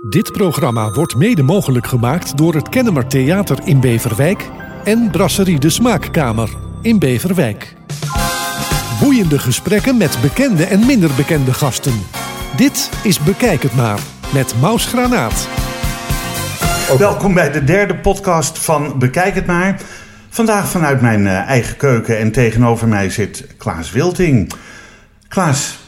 Dit programma wordt mede mogelijk gemaakt door het Kennemer Theater in Beverwijk en Brasserie de Smaakkamer in Beverwijk. Boeiende gesprekken met bekende en minder bekende gasten. Dit is Bekijk het maar met Maus Granaat. Welkom bij de derde podcast van Bekijk het maar. Vandaag vanuit mijn eh, eigen keuken en tegenover mij zit Klaas Wilting. Klaas,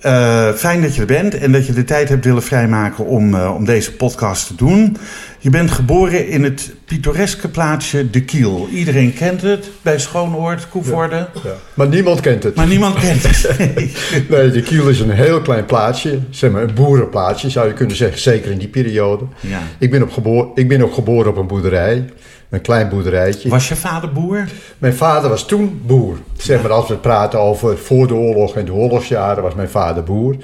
eh, fijn dat je er bent en dat je de tijd hebt willen vrijmaken om, eh, om deze podcast te doen. Je bent geboren in het pittoreske plaatsje De Kiel. Iedereen kent het bij Schoonoord, Koevoorde. Ja. Maar niemand kent het. Maar niemand kent het. Nee. Nee, De Kiel is een heel klein plaatsje. Zeg maar een boerenplaatsje zou je kunnen zeggen. Zeker in die periode. Ja. Ik, ben op geboor, ik ben ook geboren op een boerderij. Een klein boerderijtje. Was je vader boer? Mijn vader was toen boer. Zeg maar als we praten over voor de oorlog en de oorlogsjaren was mijn vader boer.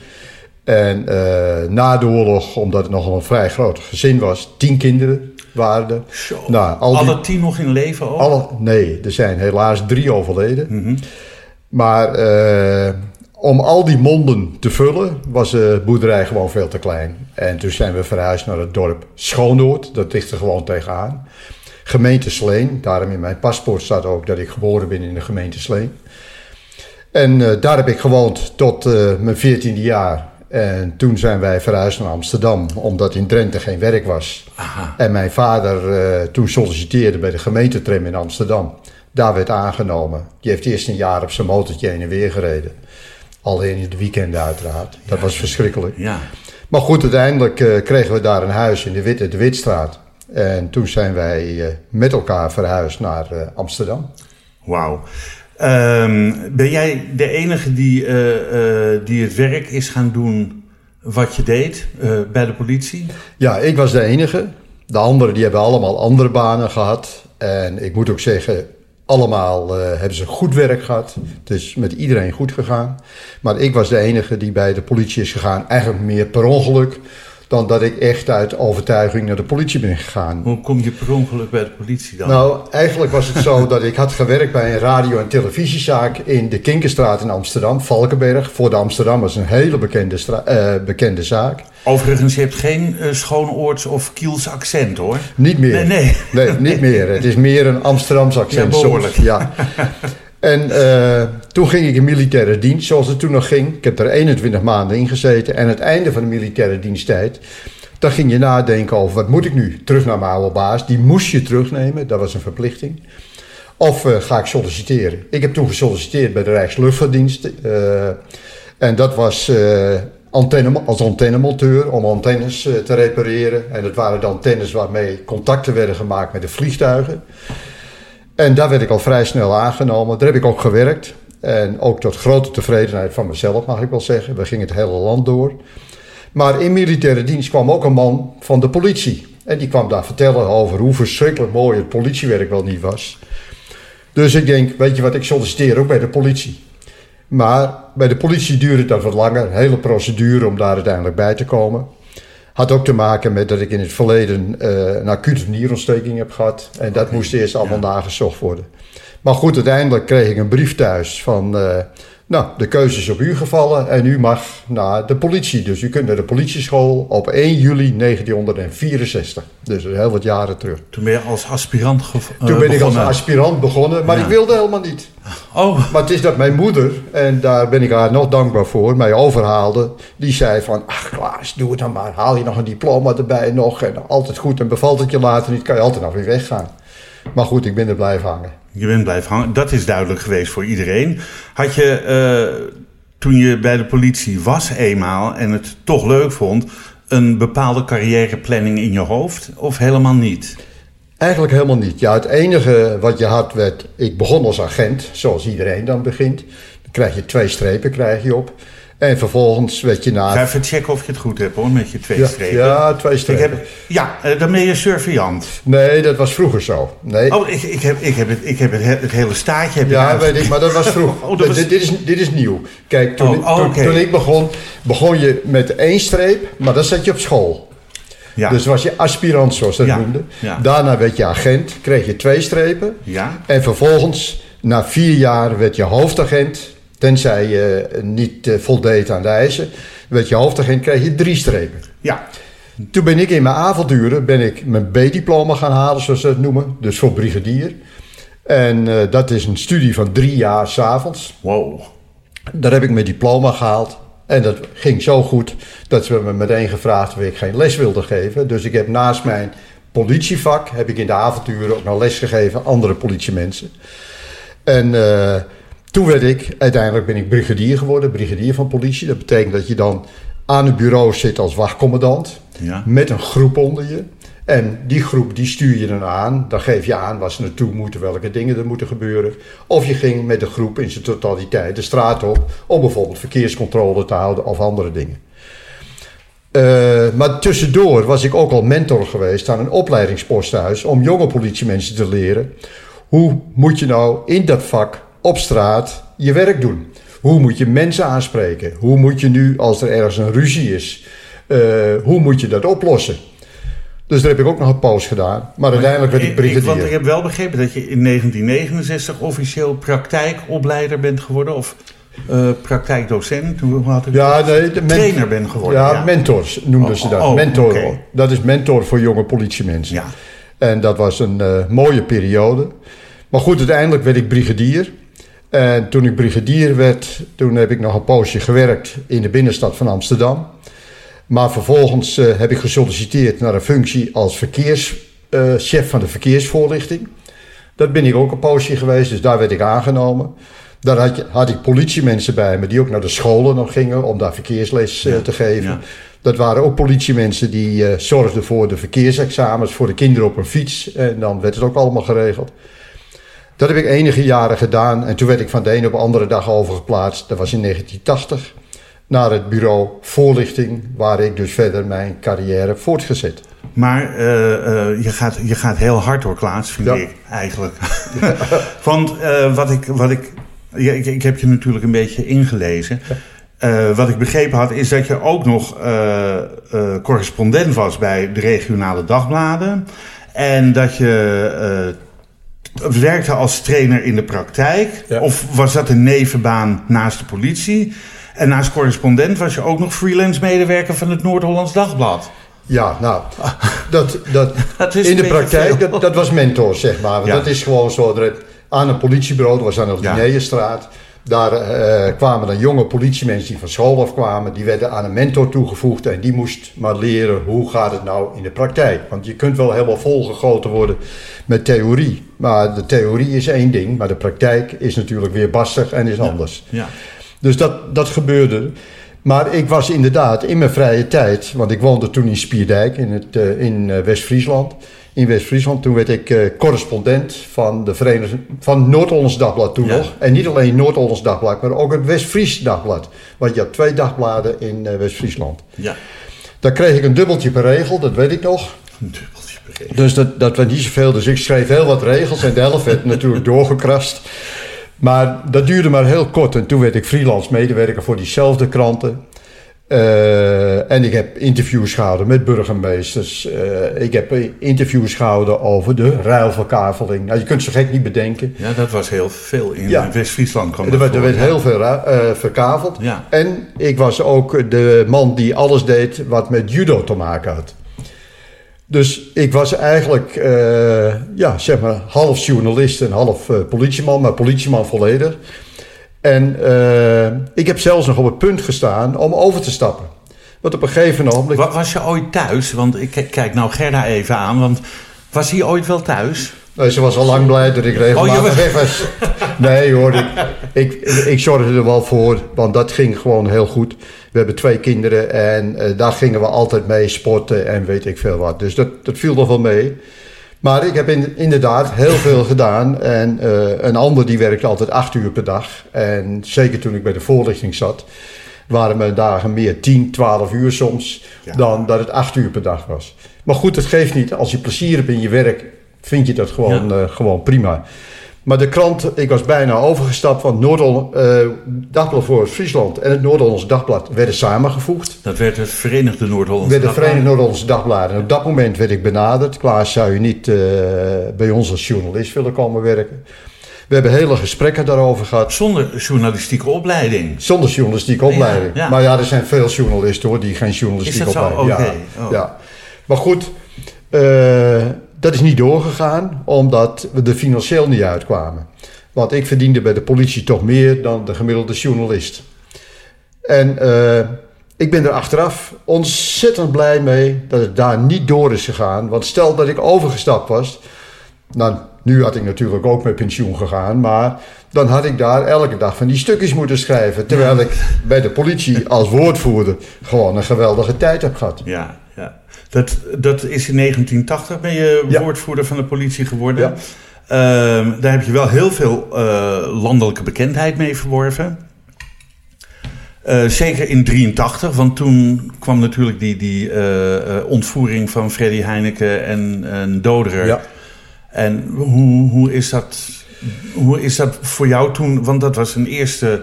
En eh, na de oorlog, omdat het nogal een vrij groot gezin was, tien kinderen waren er. Zo. Nou, al die- Alle tien nog in leven ook? Alle, nee, er zijn helaas drie overleden. Maar eh, om al die monden te vullen, was de boerderij gewoon veel te klein. En toen zijn we verhuisd naar het dorp Schoonoord. Dat ligt er gewoon tegenaan. Gemeente Sleen. Daarom in mijn paspoort staat ook dat ik geboren ben in de gemeente Sleen. En eh, daar heb ik gewoond tot eh, mijn veertiende jaar. En toen zijn wij verhuisd naar Amsterdam, omdat in Drenthe geen werk was. Aha. En mijn vader eh, toen solliciteerde bij de gemeentetram in Amsterdam. Daar werd aangenomen. Die heeft eerst een jaar op zijn motortje heen en weer gereden. Alleen in de weekenden uiteraard. Dat was verschrikkelijk. Ja. Maar goed, uiteindelijk kregen we daar een huis in de, Witte, de Witstraat. En toen zijn wij eh, met elkaar verhuisd naar eh, Amsterdam. Wauw. Ehm, ben jij de enige die, eh, die het werk is gaan doen wat je deed bij de politie? Ja, ik was de enige. De anderen die hebben allemaal andere banen gehad. En ik moet ook zeggen, allemaal hebben ze goed werk gehad. Het is met iedereen goed gegaan. Maar ik was de enige die bij de politie is gegaan. Eigenlijk meer per ongeluk dan dat ik echt uit overtuiging naar de politie ben gegaan. Hoe kom je per ongeluk bij de politie dan? Nou, eigenlijk was het zo dat ik had gewerkt bij een radio- en televisiezaak in de Kinkerstraat in Amsterdam, Valkenberg. Voor de Amsterdammers een hele bekende, eh, bekende zaak. Overigens, je hebt geen eh, Schoonoords of Kiels accent hoor. Niet meer. Nee, nee. Nee, niet meer. Het is meer een Amsterdams accent. Ja, behoorlijk. soms. Ja. En eh, toen ging ik in militaire dienst, zoals het toen nog ging. Ik heb er 21 maanden in gezeten. En het einde van de militaire diensttijd, dan ging je nadenken over wat moet ik nu? Terug naar mijn oude baas. Die moest je terugnemen, dat was een verplichting. Of eh, ga ik solliciteren? Ik heb toen gesolliciteerd bij de Rijksluchtvaartdienst. eh, en dat was antenne, als antennemonteur om antennes te repareren. En dat waren de antennes waarmee contacten werden gemaakt met de vliegtuigen. En daar werd ik al vrij snel aangenomen. Daar heb ik ook gewerkt. En ook tot grote tevredenheid van mezelf, mag ik wel zeggen. We gingen het hele land door. Maar in militaire dienst kwam ook een man van de politie. En die kwam daar vertellen over hoe verschrikkelijk mooi het politiewerk wel niet was. Dus ik denk, weet je wat, ik solliciteer ook bij de politie. Maar bij de politie duurde dat wat langer. Hele procedure om daar uiteindelijk bij te komen. Had ook te maken met dat ik in het verleden eh, een acute nierontsteking heb gehad. En dat moest eerst allemaal nagezocht worden. Maar goed, uiteindelijk kreeg ik een brief thuis van... nou, de keuze is op u gevallen en u mag naar de politie. Dus u kunt naar de politieschool op 1 juli 1964. Dus heel wat jaren terug. Toen ben je als aspirant ge- eh, Toen ben ik als begonnen. aspirant begonnen, maar Ja. ik wilde helemaal niet. Oh, Maar het is dat mijn moeder, en daar ben ik haar nog dankbaar voor, mij overhaalde. Die zei van, ach Klaas, doe het dan maar. Haal je nog een diploma erbij nog. En altijd goed, en bevalt het je later niet, kan je altijd nog weer weggaan. Maar goed, ik ben er blijven hangen. Je bent blijven hangen. Dat is duidelijk geweest voor iedereen. Had je, eh, toen je bij de politie was eenmaal en het toch leuk vond... een bepaalde carrièreplanning in je hoofd of helemaal niet? Eigenlijk helemaal niet. Ja, het enige wat je had werd, ik begon als agent, zoals iedereen dan begint. Dan krijg je twee strepen krijg je op. En vervolgens werd je Ga na... even checken of je het goed hebt hoor, met je twee Ja, strepen. ja, twee Ik strepen. heb, ja, eh, dan ben je surveillant. Nee, dat was vroeger zo. Nee. Oh, ik, ik, heb, ik heb, het, ik heb het, he- het hele staartje. Heb ik Ja, weet ik, maar dat was vroeg. Oh, was- dit, dit is, dit is nieuw. Kijk, toen, Oh, ik- toen ik begon, begon je met één streep, maar dat zat je op school. Ja. Dus was je aspirant, zoals dat Ja, noemde. ja. Daarna werd je agent, kreeg je twee strepen. Ja. En vervolgens, na vier jaar, werd je hoofdagent. Tenzij je niet eh, voldeed aan de eisen. Werd je hoofdagent, kreeg je drie strepen. ja. Toen ben ik in mijn avonduren ben ik mijn B-diploma gaan halen, zoals ze het noemen. Dus voor brigadier. En eh, dat is een studie van drie jaar s'avonds. Wow. Daar heb ik mijn diploma gehaald. En dat ging zo goed dat ze me meteen gevraagd of ik geen les wilde geven. Dus ik heb naast mijn politievak, heb ik in de avonturen ook nog les gegeven aan andere politiemensen. En uh, toen werd ik, uiteindelijk ben ik brigadier geworden, brigadier van politie. Dat betekent dat je dan aan het bureau zit als wachtcommandant. Ja. Met een groep onder je. En die groep die stuur je dan aan. Dan geef je aan waar ze naartoe moeten, welke dingen er moeten gebeuren. Of je ging met de groep in zijn totaliteit de straat op om bijvoorbeeld verkeerscontrole te houden of andere dingen. Uh, maar tussendoor was ik ook al mentor geweest aan een opleidingsposthuis om jonge politiemensen te leren. Hoe moet je nou in dat vak op straat je werk doen? Hoe moet je mensen aanspreken? Hoe moet je nu, als er ergens een ruzie is, uh, hoe moet je dat oplossen? Dus daar heb ik ook nog een pauze gedaan. Maar uiteindelijk werd ik brigadier. Ik, want ik heb wel begrepen dat je in 1969 officieel praktijkopleider bent geworden. Of uh, praktijkdocent. Hoe had ik ja, nee, de trainer ben geworden. Ja, ja. mentors noemden oh, ze dat. oh, mentor. okay. Dat is mentor voor jonge politiemensen. Ja. En dat was een uh, mooie periode. Maar goed, uiteindelijk werd ik brigadier. En toen ik brigadier werd, toen heb ik nog een poosje gewerkt in de binnenstad van Amsterdam. Maar vervolgens uh, heb ik gesolliciteerd naar een functie als verkeerschef uh, van de verkeersvoorlichting. Dat ben ik ook een poosje geweest, dus daar werd ik aangenomen. Daar had, je, had ik politiemensen bij me die ook naar de scholen nog gingen om daar verkeersles uh, Ja, te geven. ja. Dat waren ook politiemensen die eh, zorgden voor de verkeersexamens voor de kinderen op een fiets. En dan werd het ook allemaal geregeld. Dat heb ik enige jaren gedaan en toen werd ik van de ene op de andere dag overgeplaatst. Dat was in 1980 naar het bureau voorlichting, waar ik dus verder mijn carrière voortgezet. Maar eh, eh, je, gaat, je gaat heel hard door, Klaas, vind Ja. ik eigenlijk. Want eh, wat ik. Wat ik, ja, ik, ik heb je natuurlijk een beetje ingelezen. Wat ik begrepen had, is dat je ook nog correspondent was bij de regionale dagbladen. En dat je werkte als trainer in de praktijk. Ja. Of was dat een nevenbaan naast de politie? En naast correspondent was je ook nog freelance medewerker van het Noord-Hollands Dagblad. Ja, nou, dat, dat, in de praktijk, dat, dat was mentor, zeg maar. Want Ja. Dat is gewoon zo, dat aan een politiebureau, dat was aan de Ja. Daar eh, kwamen dan jonge politiemensen die van school afkwamen. Die werden aan een mentor toegevoegd en die moest maar leren hoe gaat het nou in de praktijk. Want je kunt wel helemaal volgegoten worden met theorie. Maar de theorie is één ding, maar de praktijk is natuurlijk weer bassig en is anders. Ja. Dus dat, dat gebeurde. Maar ik was inderdaad in mijn vrije tijd, want ik woonde toen in Spierdijk in, het, eh, in eh, West-Friesland. In West-Friesland, toen werd ik eh, correspondent van, de Verenigde, van Noord-Hollands Dagblad toen Ja. nog. En niet alleen Noord-Hollands Dagblad, maar ook het West-Fries Dagblad. Want je had twee dagbladen in eh, West-Friesland. Ja. Daar kreeg ik een dubbeltje per regel, dat weet ik nog. Een dubbeltje begrepen. Dus dat, dat was niet zoveel. Dus ik schreef heel wat regels en de helft werd natuurlijk doorgekrast. Maar dat duurde maar heel kort. En toen werd ik freelance medewerker voor diezelfde kranten. Eh, en ik heb interviews gehouden met burgemeesters. Eh, ik heb interviews gehouden over de ruilverkaveling. Nou, je kunt zo gek niet bedenken. Ja, dat was heel veel in Ja. West-Friesland. Er werd, er werd heel veel eh, verkaveld. Ja. En ik was ook de man die alles deed wat met judo te maken had. Dus ik was eigenlijk, eh, ja, zeg maar, half journalist en half eh, politieman, maar politieman volledig. En eh, ik heb zelfs nog op het punt gestaan om over te stappen. Want op een gegeven moment... Wa- Was je ooit thuis? Want ik kijk nou Gerda even aan. Want was hij ooit wel thuis? Nee, ze was al lang blij dat ik regelmatig Oh, was- weg was. Nee hoor, ik, ik, ik zorgde er wel voor, want dat ging gewoon heel goed. We hebben twee kinderen en eh, daar gingen we altijd mee sporten en weet ik veel wat. Dus dat, dat viel nog wel mee. Maar ik heb in- inderdaad heel veel gedaan. En eh, een ander die werkte altijd acht uur per dag. En zeker toen ik bij de voorlichting zat, waren mijn dagen meer 10, 12 uur soms, Ja. dan dat het acht uur per dag was. Maar goed, het geeft niet. Als je plezier hebt in je werk, vind je dat gewoon, eh, gewoon prima. Maar de krant, ik was bijna overgestapt van Noord eh Dagblad voor Friesland en het Noord-Hollands Dagblad werden samengevoegd. Dat werd het Verenigde Noord-Hollands Werd de Dagblad. Verenigde Noord-Hollandse Dagbladen. En op dat moment werd ik benaderd. Klaas, zou je niet eh, bij ons als journalist willen komen werken? We hebben hele gesprekken daarover gehad. Zonder journalistieke opleiding. Zonder journalistieke opleiding. Ja, ja. Maar ja, er zijn veel journalisten hoor die geen journalistieke Is dat zo? opleiding Oké. Ja, Oh. ja. Maar goed, eh, dat is niet doorgegaan omdat we er financieel niet uitkwamen. Want ik verdiende bij de politie toch meer dan de gemiddelde journalist. En eh, ik ben er achteraf ontzettend blij mee dat het daar niet door is gegaan. Want stel dat ik overgestapt was. Nou, nu had ik natuurlijk ook met pensioen gegaan. Maar dan had ik daar elke dag van die stukjes moeten schrijven. Terwijl ik bij de politie als woordvoerder gewoon een geweldige tijd heb gehad. Ja, ja. Dat, dat is in 1980 ben je Ja. woordvoerder van de politie geworden. Ja. Ehm, daar heb je wel heel veel eh, landelijke bekendheid mee verworven. Eh, zeker in 83, want toen kwam natuurlijk die, die eh, ontvoering van Freddy Heineken en, en Doderer. Ja. En hoe, hoe, is dat, hoe is dat voor jou toen? Want dat was een eerste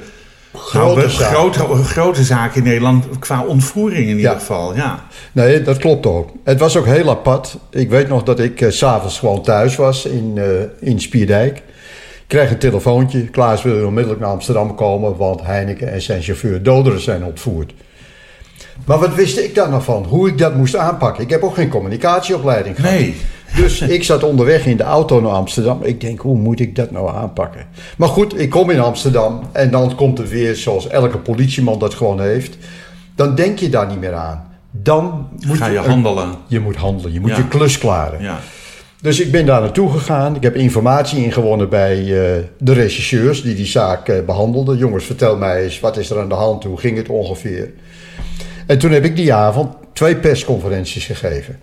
Grote nou, zaak. grote, grote zaak in Nederland qua ontvoering in ieder Ja. geval. Ja. Nee, dat klopt ook. Het was ook heel apart. Ik weet nog dat ik s s'avonds gewoon thuis was in, eh, in Spierdijk. Ik kreeg een telefoontje. Klaas wil onmiddellijk naar Amsterdam komen, want Heineken en zijn chauffeur Doderen zijn ontvoerd. Maar wat wist ik daar nog van? Hoe ik dat moest aanpakken? Ik heb ook geen communicatieopleiding gehad. Nee. Dus ik zat onderweg in de auto naar Amsterdam. Ik denk, hoe moet ik dat nou aanpakken? Maar goed, ik kom in Amsterdam en dan komt er weer, zoals elke politieman dat gewoon heeft. Dan denk je daar niet meer aan. Dan moet Ga je handelen. je moet handelen, je moet Ja. je klus klaren. Ja. Dus ik ben daar naartoe gegaan. Ik heb informatie ingewonnen bij eh, de regisseurs die die zaak eh, behandelden. Jongens, vertel mij eens, wat is er aan de hand? Hoe ging het ongeveer? En toen heb ik die avond twee persconferenties gegeven.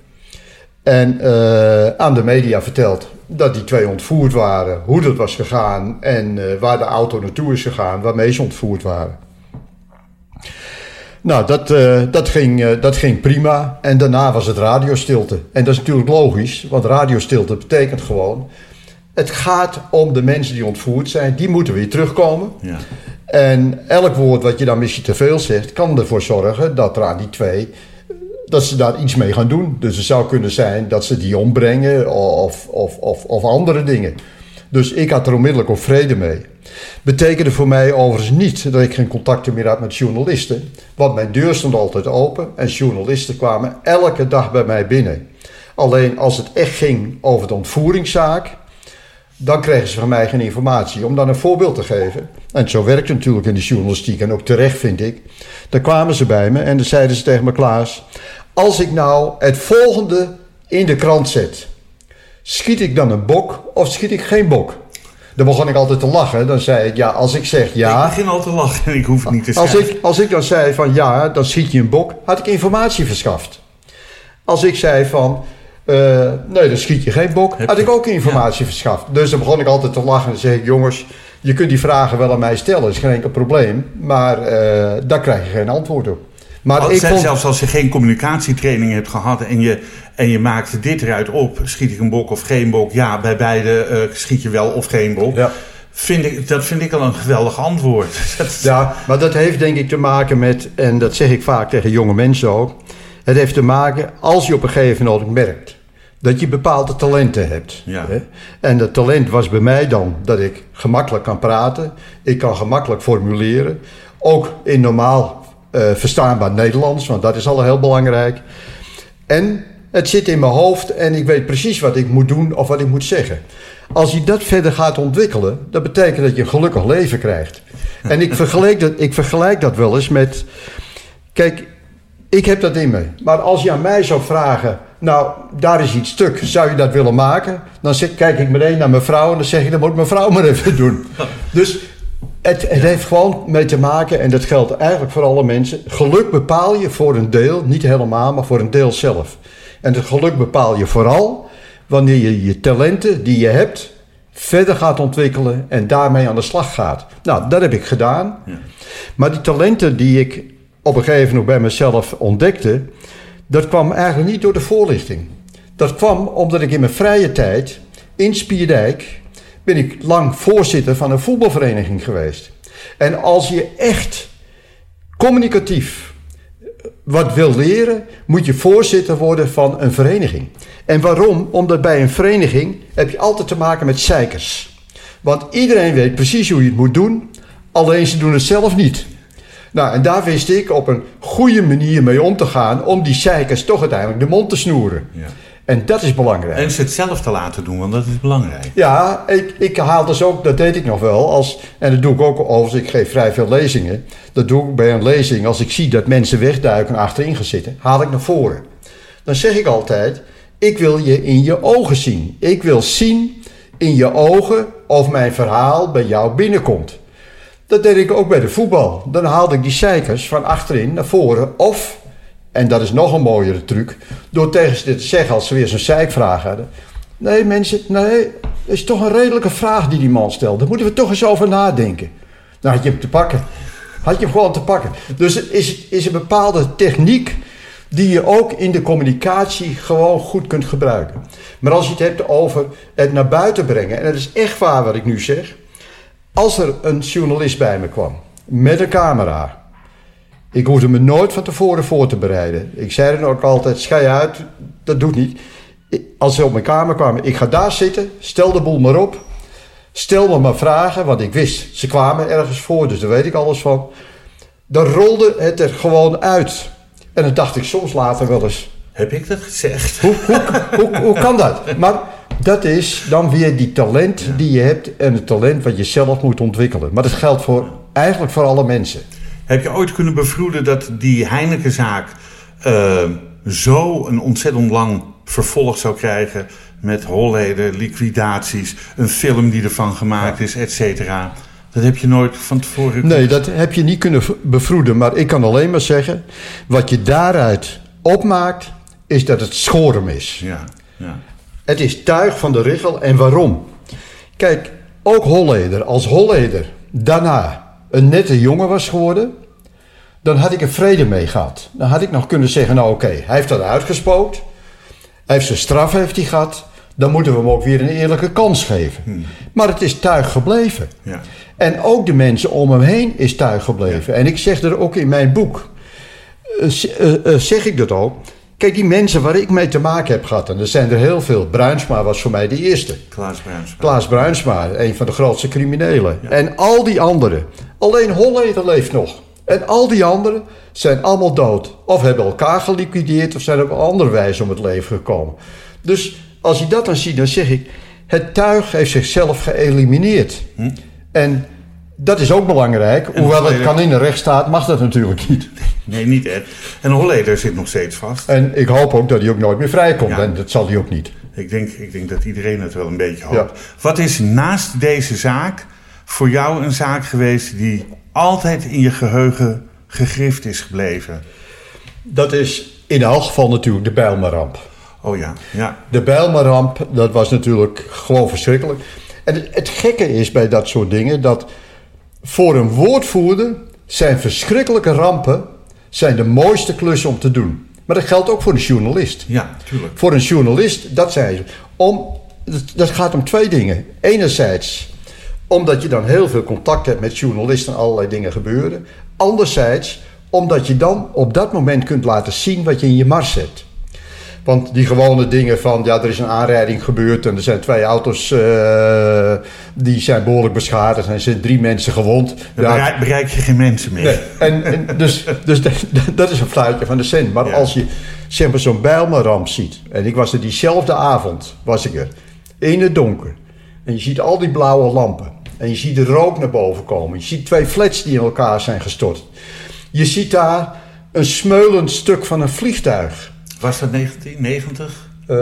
En eh, aan de media verteld dat die twee ontvoerd waren, hoe dat was gegaan en eh, waar de auto naartoe is gegaan, waarmee ze ontvoerd waren. Nou, dat, eh, dat, ging, dat ging prima. En daarna was het radiostilte. En dat is natuurlijk logisch, want radiostilte betekent gewoon... Het gaat om de mensen die ontvoerd zijn, die moeten weer terugkomen. Ja. En elk woord wat je dan misschien te veel zegt, kan ervoor zorgen dat er aan die twee dat ze daar iets mee gaan doen. Dus het zou kunnen zijn dat ze die ombrengen of, of, of, of andere dingen. Dus ik had er onmiddellijk op vrede mee. Betekende voor mij overigens niet dat ik geen contacten meer had met journalisten. Want mijn deur stond altijd open en journalisten kwamen elke dag bij mij binnen. Alleen als het echt ging over de ontvoeringszaak, dan kregen ze van mij geen informatie. Om dan een voorbeeld te geven, en zo werkt het natuurlijk in de journalistiek en ook terecht vind ik. Dan kwamen ze bij me en dan zeiden ze tegen me, Klaas, als ik nou het volgende in de krant zet, schiet ik dan een bok of schiet ik geen bok? Dan begon ik altijd te lachen. Dan zei ik, ja, als ik zeg ja, Ik begin al te lachen en ik hoef het niet te als schrijven. ik, als ik dan zei van ja, dan schiet je een bok, had ik informatie verschaft. Als ik zei van eh, nee, dan schiet je geen bok, had ik ook informatie verschaft. Dus dan begon ik altijd te lachen en dan zei ik jongens, je kunt die vragen wel aan mij stellen, is geen enkel probleem. Maar eh, daar krijg je geen antwoord op. Maar ik zelfs- vond, Zelfs als je geen communicatietraining hebt gehad en je, en je maakt dit eruit op, schiet ik een bok of geen bok? Ja, bij beide eh, schiet je wel of geen bok. Ja. Vind ik, dat vind ik al een geweldig antwoord. Ja, maar dat heeft denk ik te maken met, en dat zeg ik vaak tegen jonge mensen ook. Het heeft te maken als je op een gegeven moment merkt dat je bepaalde talenten hebt. Ja. Hè? En dat talent was bij mij dan dat ik gemakkelijk kan praten, ik kan gemakkelijk formuleren, ook in normaal eh, verstaanbaar Nederlands, want dat is al heel belangrijk. En het zit in mijn hoofd en ik weet precies wat ik moet doen of wat ik moet zeggen. Als je dat verder gaat ontwikkelen, dat betekent dat je een gelukkig leven krijgt. En ik vergelijk dat, ik vergelijk dat wel eens met. Kijk, ik heb dat in me. Maar als je aan mij zou vragen. Nou, daar is iets stuk. Zou je dat willen maken? Dan zeg, kijk ik meteen naar mijn vrouw en dan zeg ik: dat moet mijn vrouw maar even doen. Dus het, het heeft gewoon mee te maken, en dat geldt eigenlijk voor alle mensen. Geluk bepaal je voor een deel, niet helemaal, maar voor een deel zelf. En het geluk bepaal je vooral wanneer je je talenten die je hebt verder gaat ontwikkelen en daarmee aan de slag gaat. Nou, dat heb ik gedaan. Maar die talenten die ik op een gegeven moment bij mezelf ontdekte, dat kwam eigenlijk niet door de voorlichting. Dat kwam omdat ik in mijn vrije tijd in Spierdijk ben ik lang voorzitter van een voetbalvereniging geweest. En als je echt communicatief wat wil leren, moet je voorzitter worden van een vereniging. En waarom? Omdat bij een vereniging heb je altijd te maken met zeikers. Want iedereen weet precies hoe je het moet doen, alleen ze doen het zelf niet. Nou, en daar wist ik op een goede manier mee om te gaan om die zeikers toch uiteindelijk de mond te snoeren. Ja. En dat is belangrijk. En ze het zelf te laten doen, want dat is belangrijk. Ja, ik, ik haal dus ook, dat deed ik nog wel, als, en dat doe ik ook overigens, ik geef vrij veel lezingen. Dat doe ik bij een lezing, als ik zie dat mensen wegduiken en achterin gaan zitten, haal ik naar voren. Dan zeg ik altijd, ik wil je in je ogen zien. Ik wil zien in je ogen of mijn verhaal bij jou binnenkomt. Dat deed ik ook bij de voetbal. Dan haalde ik die zeikers van achterin naar voren of en dat is nog een mooiere truc. Door tegen ze te zeggen als ze weer zo'n zeikvraag hadden. Nee mensen, nee, dat is toch een redelijke vraag die die man stelt. Daar moeten we toch eens over nadenken. Dan had je hem te pakken. Had je hem gewoon te pakken. Dus het is, is een bepaalde techniek die je ook in de communicatie gewoon goed kunt gebruiken. Maar als je het hebt over het naar buiten brengen, en dat is echt waar wat ik nu zeg. Als er een journalist bij me kwam met een camera ik hoefde me nooit van tevoren voor te bereiden. Ik zei dan ook altijd, schei uit, dat doet niet. Als ze op mijn kamer kwamen, ik ga daar zitten, stel de boel maar op. Stel me maar vragen, want ik wist, ze kwamen ergens voor, dus daar weet ik alles van. Dan rolde het er gewoon uit. En dan dacht ik soms later wel eens... Heb ik dat gezegd? Hoe, hoe, hoe, hoe kan dat? Maar dat is dan weer die talent die je hebt en het talent wat je zelf moet ontwikkelen. Maar dat geldt voor, eigenlijk voor alle mensen. Heb je ooit kunnen bevroeden dat die Heinekenzaak uh, zo een ontzettend lang vervolg zou krijgen met holleden, liquidaties, een film die ervan gemaakt is, et cetera? Dat heb je nooit van tevoren. Nee, dat heb je niet kunnen bevroeden. Maar ik kan alleen maar zeggen: wat je daaruit opmaakt, is dat het schorum is. Ja, ja. Het is tuig van de richel. En waarom? Kijk, ook Holleder, als Holleder daarna een nette jongen was geworden, dan had ik er vrede mee gehad. Dan had ik nog kunnen zeggen, nou oké, hij heeft dat uitgespookt. Hij heeft zijn straf heeft hij gehad. Dan moeten we hem ook weer een eerlijke kans geven. Hmm. Maar het is tuig gebleven. Ja. En ook de mensen om hem heen is tuig gebleven. En ik zeg er ook in mijn boek, uh, uh, zeg ik dat ook. Kijk, die mensen waar ik mee te maken heb gehad, en er zijn er heel veel. Bruinsma was voor mij de eerste. Klaas Bruinsma. Klaas Bruinsma, een van de grootste criminelen. Ja. En al die anderen. Alleen Holleder leeft nog. En al die anderen zijn allemaal dood. Of hebben elkaar geliquideerd of zijn op een andere wijze om het leven gekomen. Dus als je dat dan ziet, dan zeg ik... Het tuig heeft zichzelf geëlimineerd. Hm? En dat is ook belangrijk. Hoewel het kan in een rechtsstaat, mag dat natuurlijk niet. Nee, niet Ed. En Holleder zit nog steeds vast. En ik hoop ook dat hij ook nooit meer vrijkomt. En dat zal hij ook niet. Ik denk, ik denk dat iedereen het wel een beetje hoopt. Wat is naast deze zaak voor jou een zaak geweest die altijd in je geheugen gegrift is gebleven? Dat is in elk geval natuurlijk de Bijlmerramp. Oh ja, ja. De Bijlmerramp, dat was natuurlijk gewoon verschrikkelijk. En het, het gekke is bij dat soort dingen dat voor een woordvoerder zijn verschrikkelijke rampen zijn de mooiste klussen om te doen. Maar dat geldt ook voor een journalist. Ja, natuurlijk. Voor een journalist, dat zijn ze. Om, dat gaat om twee dingen. Enerzijds omdat je dan heel veel contact hebt met journalisten en allerlei dingen gebeuren. Anderzijds omdat je dan op dat moment kunt laten zien wat je in je mars hebt. Want die gewone dingen van, ja, er is een aanrijding gebeurd en er zijn twee auto's uh, die zijn behoorlijk beschadigd en er zijn drie mensen gewond. Dan ja, bereik, je geen mensen meer. Nee. En, en, dus dus dat, dat, is een fluitje van de cent. Maar als je zeg maar zo'n Bijlmerramp ziet, en ik was er diezelfde avond, was ik er, in het donker. En je ziet al die blauwe lampen. En je ziet de rook naar boven komen. Je ziet twee flats die in elkaar zijn gestort. Je ziet daar een smeulend stuk van een vliegtuig. Was dat 1990? Uh,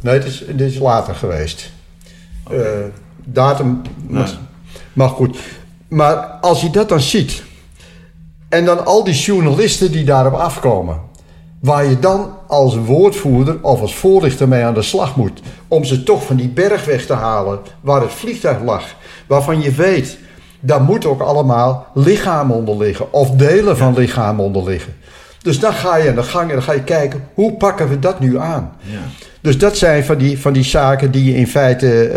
nee, het is, is later geweest. Okay. Uh, datum. Nee. Maar goed. Maar als je dat dan ziet. En dan al die journalisten die daarop afkomen. Waar je dan als woordvoerder of als voorlichter mee aan de slag moet. Om ze toch van die berg weg te halen waar het vliegtuig lag waarvan je weet, daar moet ook allemaal lichaam onder liggen of delen van lichaam onder liggen. Dus dan ga je aan de gang en dan ga je kijken, hoe pakken we dat nu aan? Ja. Dus dat zijn van die, van die zaken die je in feite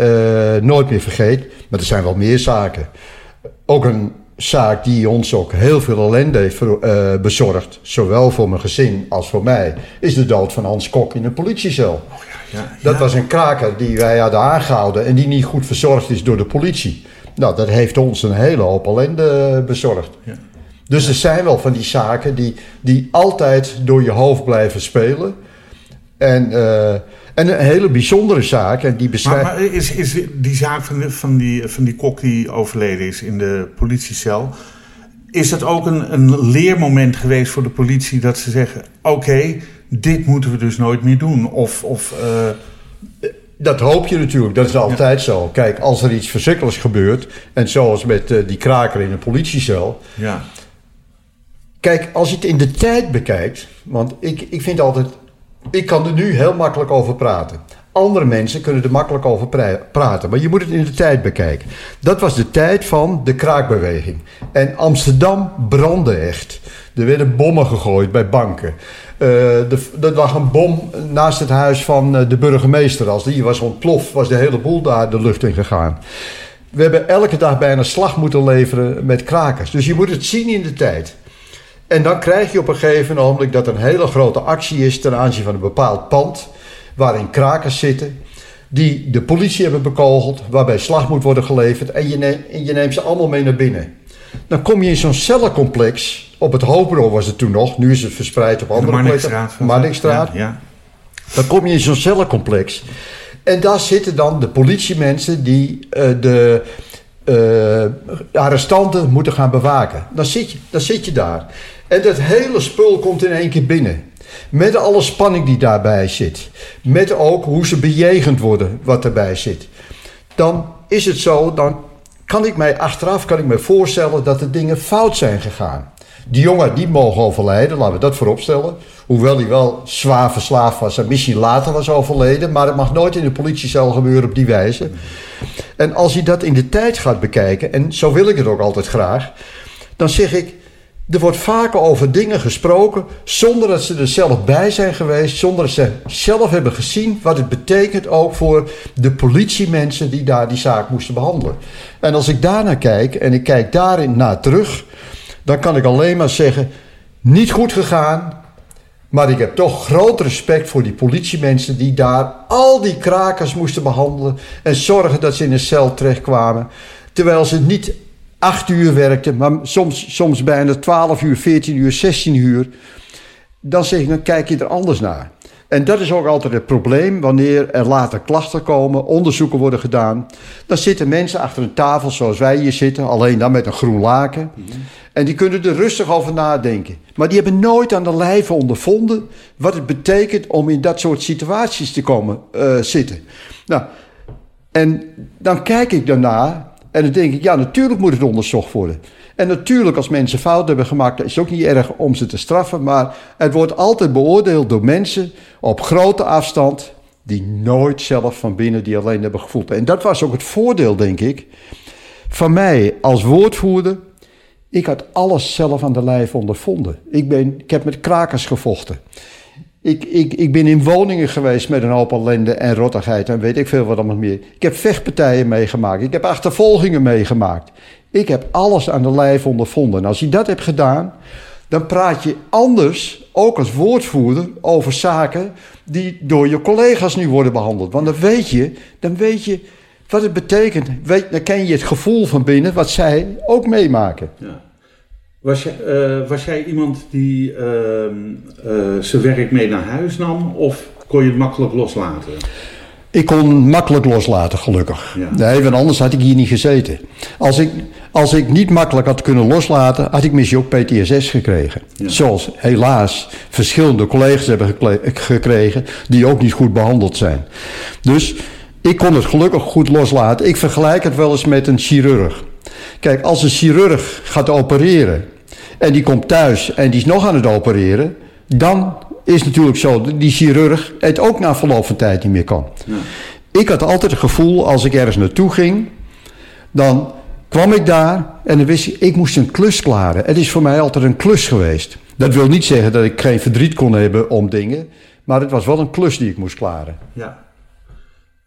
uh, nooit meer vergeet. Maar er zijn wel meer zaken. Ook een zaak die ons ook heel veel ellende heeft uh, bezorgd, zowel voor mijn gezin als voor mij, is de dood van Hans Kok in een politiecel. Oh ja, ja, dat was een kraker die wij hadden aangehouden en die niet goed verzorgd is door de politie. Nou, dat heeft ons een hele hoop ellende bezorgd. Dus er zijn wel van die zaken die, die altijd door je hoofd blijven spelen. En, uh, en een hele bijzondere zaak. En die beschrijft... maar, maar, is, is die zaak van, van, die, van die kok die overleden is in de politiecel... is dat ook een, een leermoment geweest voor de politie dat ze zeggen... oké, dit moeten we dus nooit meer doen? Of... of uh... Dat hoop je natuurlijk, dat is altijd zo. Kijk, als er iets verschrikkelijks gebeurt... en zoals met uh, die kraker in een politiecel... Ja. Kijk, als je het in de tijd bekijkt... want ik, ik vind altijd ik kan er nu heel makkelijk over praten. Andere mensen kunnen er makkelijk over praten. Maar je moet het in de tijd bekijken. Dat was de tijd van de kraakbeweging. En Amsterdam brandde echt. Er werden bommen gegooid bij banken. Uh, er lag een bom naast het huis van eh, de burgemeester. Als die was ontploft, was de hele boel daar de lucht in gegaan. We hebben elke dag bijna slag moeten leveren met krakers. Dus je moet het zien in de tijd. En dan krijg je op een gegeven moment dat er een hele grote actie is ten aanzien van een bepaald pand, waarin krakers zitten, die de politie hebben bekogeld, waarbij slag moet worden geleverd en je, neemt, je neemt ze allemaal mee naar binnen. Dan kom je in zo'n cellencomplex, op het Hoofdbureau was het toen nog, nu is het verspreid op andere plekken. Marnixstraat. Ja, ja. Dan kom je in zo'n cellencomplex. En daar zitten dan de politiemensen die uh, de uh, arrestanten moeten gaan bewaken. Dan zit, je, dan zit je daar. En dat hele spul komt in één keer binnen. Met alle spanning die daarbij zit. Met ook hoe ze bejegend worden, wat erbij zit. Dan is het zo, dan kan ik mij achteraf kan ik me voorstellen dat de dingen fout zijn gegaan. Die jongen die mogen overlijden, laten we dat vooropstellen. Hoewel hij wel zwaar verslaafd was en misschien later was overleden. Maar het mag nooit in de politiecel gebeuren op die wijze. En als je dat in de tijd gaat bekijken, en zo wil ik het ook altijd graag. Dan zeg ik, er wordt vaker over dingen gesproken zonder dat ze er zelf bij zijn geweest, zonder dat ze zelf hebben gezien wat het betekent ook voor de politiemensen die daar die zaak moesten behandelen. En als ik daarnaar kijk en ik kijk daarin naar terug, dan kan ik alleen maar zeggen: niet goed gegaan. Maar ik heb toch groot respect voor die politiemensen die daar al die krakers moesten behandelen en zorgen dat ze in een cel terechtkwamen. Terwijl ze niet acht uur werkten, maar soms, soms bijna 12 uur, 14 uur, 16 uur. Dan zeg ik, dan kijk je er anders naar. En dat is ook altijd het probleem wanneer er later klachten komen, onderzoeken worden gedaan. Dan zitten mensen achter een tafel zoals wij hier zitten, alleen dan met een groen laken. En die kunnen er rustig over nadenken. Maar die hebben nooit aan de lijve ondervonden wat het betekent om in dat soort situaties te komen uh, zitten. Nou, en dan kijk ik daarna en dan denk ik, ja, natuurlijk moet het onderzocht worden. En natuurlijk, als mensen fout hebben gemaakt, is het ook niet erg om ze te straffen. Maar het wordt altijd beoordeeld door mensen op grote afstand, die nooit zelf van binnen die alleen hebben gevoeld. En dat was ook het voordeel, denk ik, van mij als woordvoerder. Ik had alles zelf aan de lijf ondervonden. Ik, ben, ik heb met krakers gevochten. Ik, ik, ik ben in woningen geweest met een hoop ellende en rottigheid en weet ik veel wat allemaal meer. Ik heb vechtpartijen meegemaakt. Ik heb achtervolgingen meegemaakt. Ik heb alles aan de lijf ondervonden. En als je dat hebt gedaan, dan praat je anders, ook als woordvoerder, over zaken die door je collega's nu worden behandeld. Want dan weet je, dan weet je wat het betekent. Weet, dan ken je het gevoel van binnen wat zij ook meemaken. Ja. Was, je, uh, was jij iemand die uh, uh, zijn werk mee naar huis nam of kon je het makkelijk loslaten? Ik kon makkelijk loslaten, gelukkig. Nee, want anders had ik hier niet gezeten. Als ik, als ik niet makkelijk had kunnen loslaten, had ik misschien ook PTSS gekregen. Zoals helaas verschillende collega's hebben gekregen die ook niet goed behandeld zijn. Dus ik kon het gelukkig goed loslaten. Ik vergelijk het wel eens met een chirurg. Kijk, als een chirurg gaat opereren en die komt thuis en die is nog aan het opereren, dan is natuurlijk zo dat die chirurg het ook na verloop van tijd niet meer kan. Ja. Ik had altijd het gevoel, als ik ergens naartoe ging, dan kwam ik daar en dan wist ik, ik moest een klus klaren. Het is voor mij altijd een klus geweest. Dat wil niet zeggen dat ik geen verdriet kon hebben om dingen, maar het was wel een klus die ik moest klaren. Ja.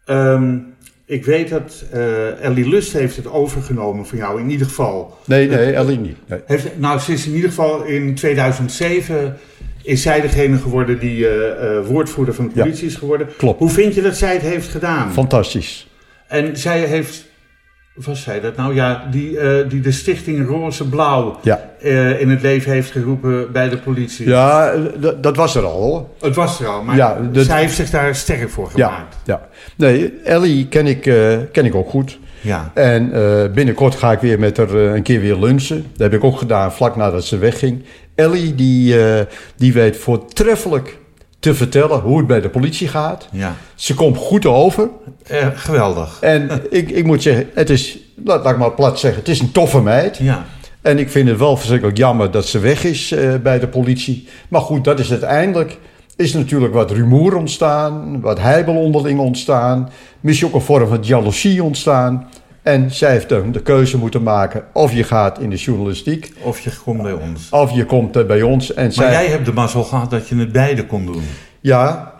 Um, ik weet dat uh, Ellie Lust heeft het overgenomen van jou in ieder geval. Nee, nee, Ellie niet. Nee. Heeft, nou, ze is in ieder geval in 2007 is zij degene geworden die uh, uh, woordvoerder van de politie is geworden. Klopt. Hoe vind je dat zij het heeft gedaan? Fantastisch. En zij heeft was zij dat nou? Ja, die, uh, die de stichting Roze Blauw ja. uh, in het leven heeft geroepen bij de politie. Ja, dat was er al hoor. Het was er al, maar ja, zij heeft zich daar sterk voor gemaakt. Ja, nee, Ellie ken ik, ken ik ook goed. Ja. En binnenkort ga ik weer met haar een keer weer lunchen. Dat heb ik ook gedaan vlak nadat ze wegging. Ellie die, die weet voortreffelijk te vertellen hoe het bij de politie gaat. Ja. Ze komt goed over. Eh, geweldig. En ik, ik moet zeggen, het is, laat, laat ik maar plat zeggen, het is een toffe meid. Ja. En ik vind het wel verschrikkelijk jammer dat ze weg is uh, bij de politie. Maar goed, dat is uiteindelijk. Is natuurlijk wat rumoer ontstaan, wat heibel onderling ontstaan. Misschien ook een vorm van jaloezie ontstaan. En zij heeft dan de keuze moeten maken of je gaat in de journalistiek. Of je komt bij ons. Of je komt bij ons. En maar zij... jij hebt de mazzel gehad dat je het beide kon doen. Ja,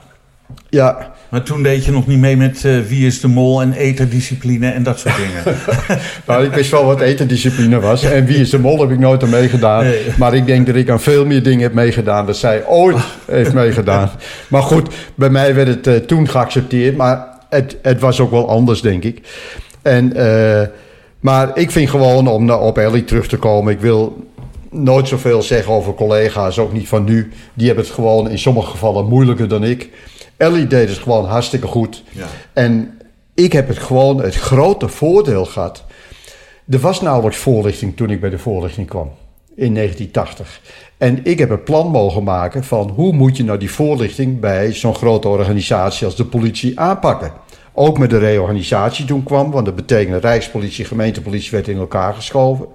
ja. Maar toen deed je nog niet mee met uh, wie is de mol en eterdiscipline en dat soort dingen. nou, ik wist wel wat eterdiscipline was. En wie is de mol heb ik nooit aan meegedaan. Nee. Maar ik denk dat ik aan veel meer dingen heb meegedaan dan zij ooit heeft meegedaan. Maar goed, bij mij werd het uh, toen geaccepteerd. Maar het, het was ook wel anders, denk ik. En, uh, maar ik vind gewoon, om op Ellie terug te komen, ik wil nooit zoveel zeggen over collega's, ook niet van nu. Die hebben het gewoon in sommige gevallen moeilijker dan ik. Ellie deed het gewoon hartstikke goed. Ja. En ik heb het gewoon het grote voordeel gehad. Er was nauwelijks voorlichting toen ik bij de voorlichting kwam. In 1980. En ik heb een plan mogen maken van hoe moet je nou die voorlichting bij zo'n grote organisatie als de politie aanpakken. Ook met de reorganisatie toen kwam, want dat betekende Rijkspolitie, gemeentepolitie werd in elkaar geschoven.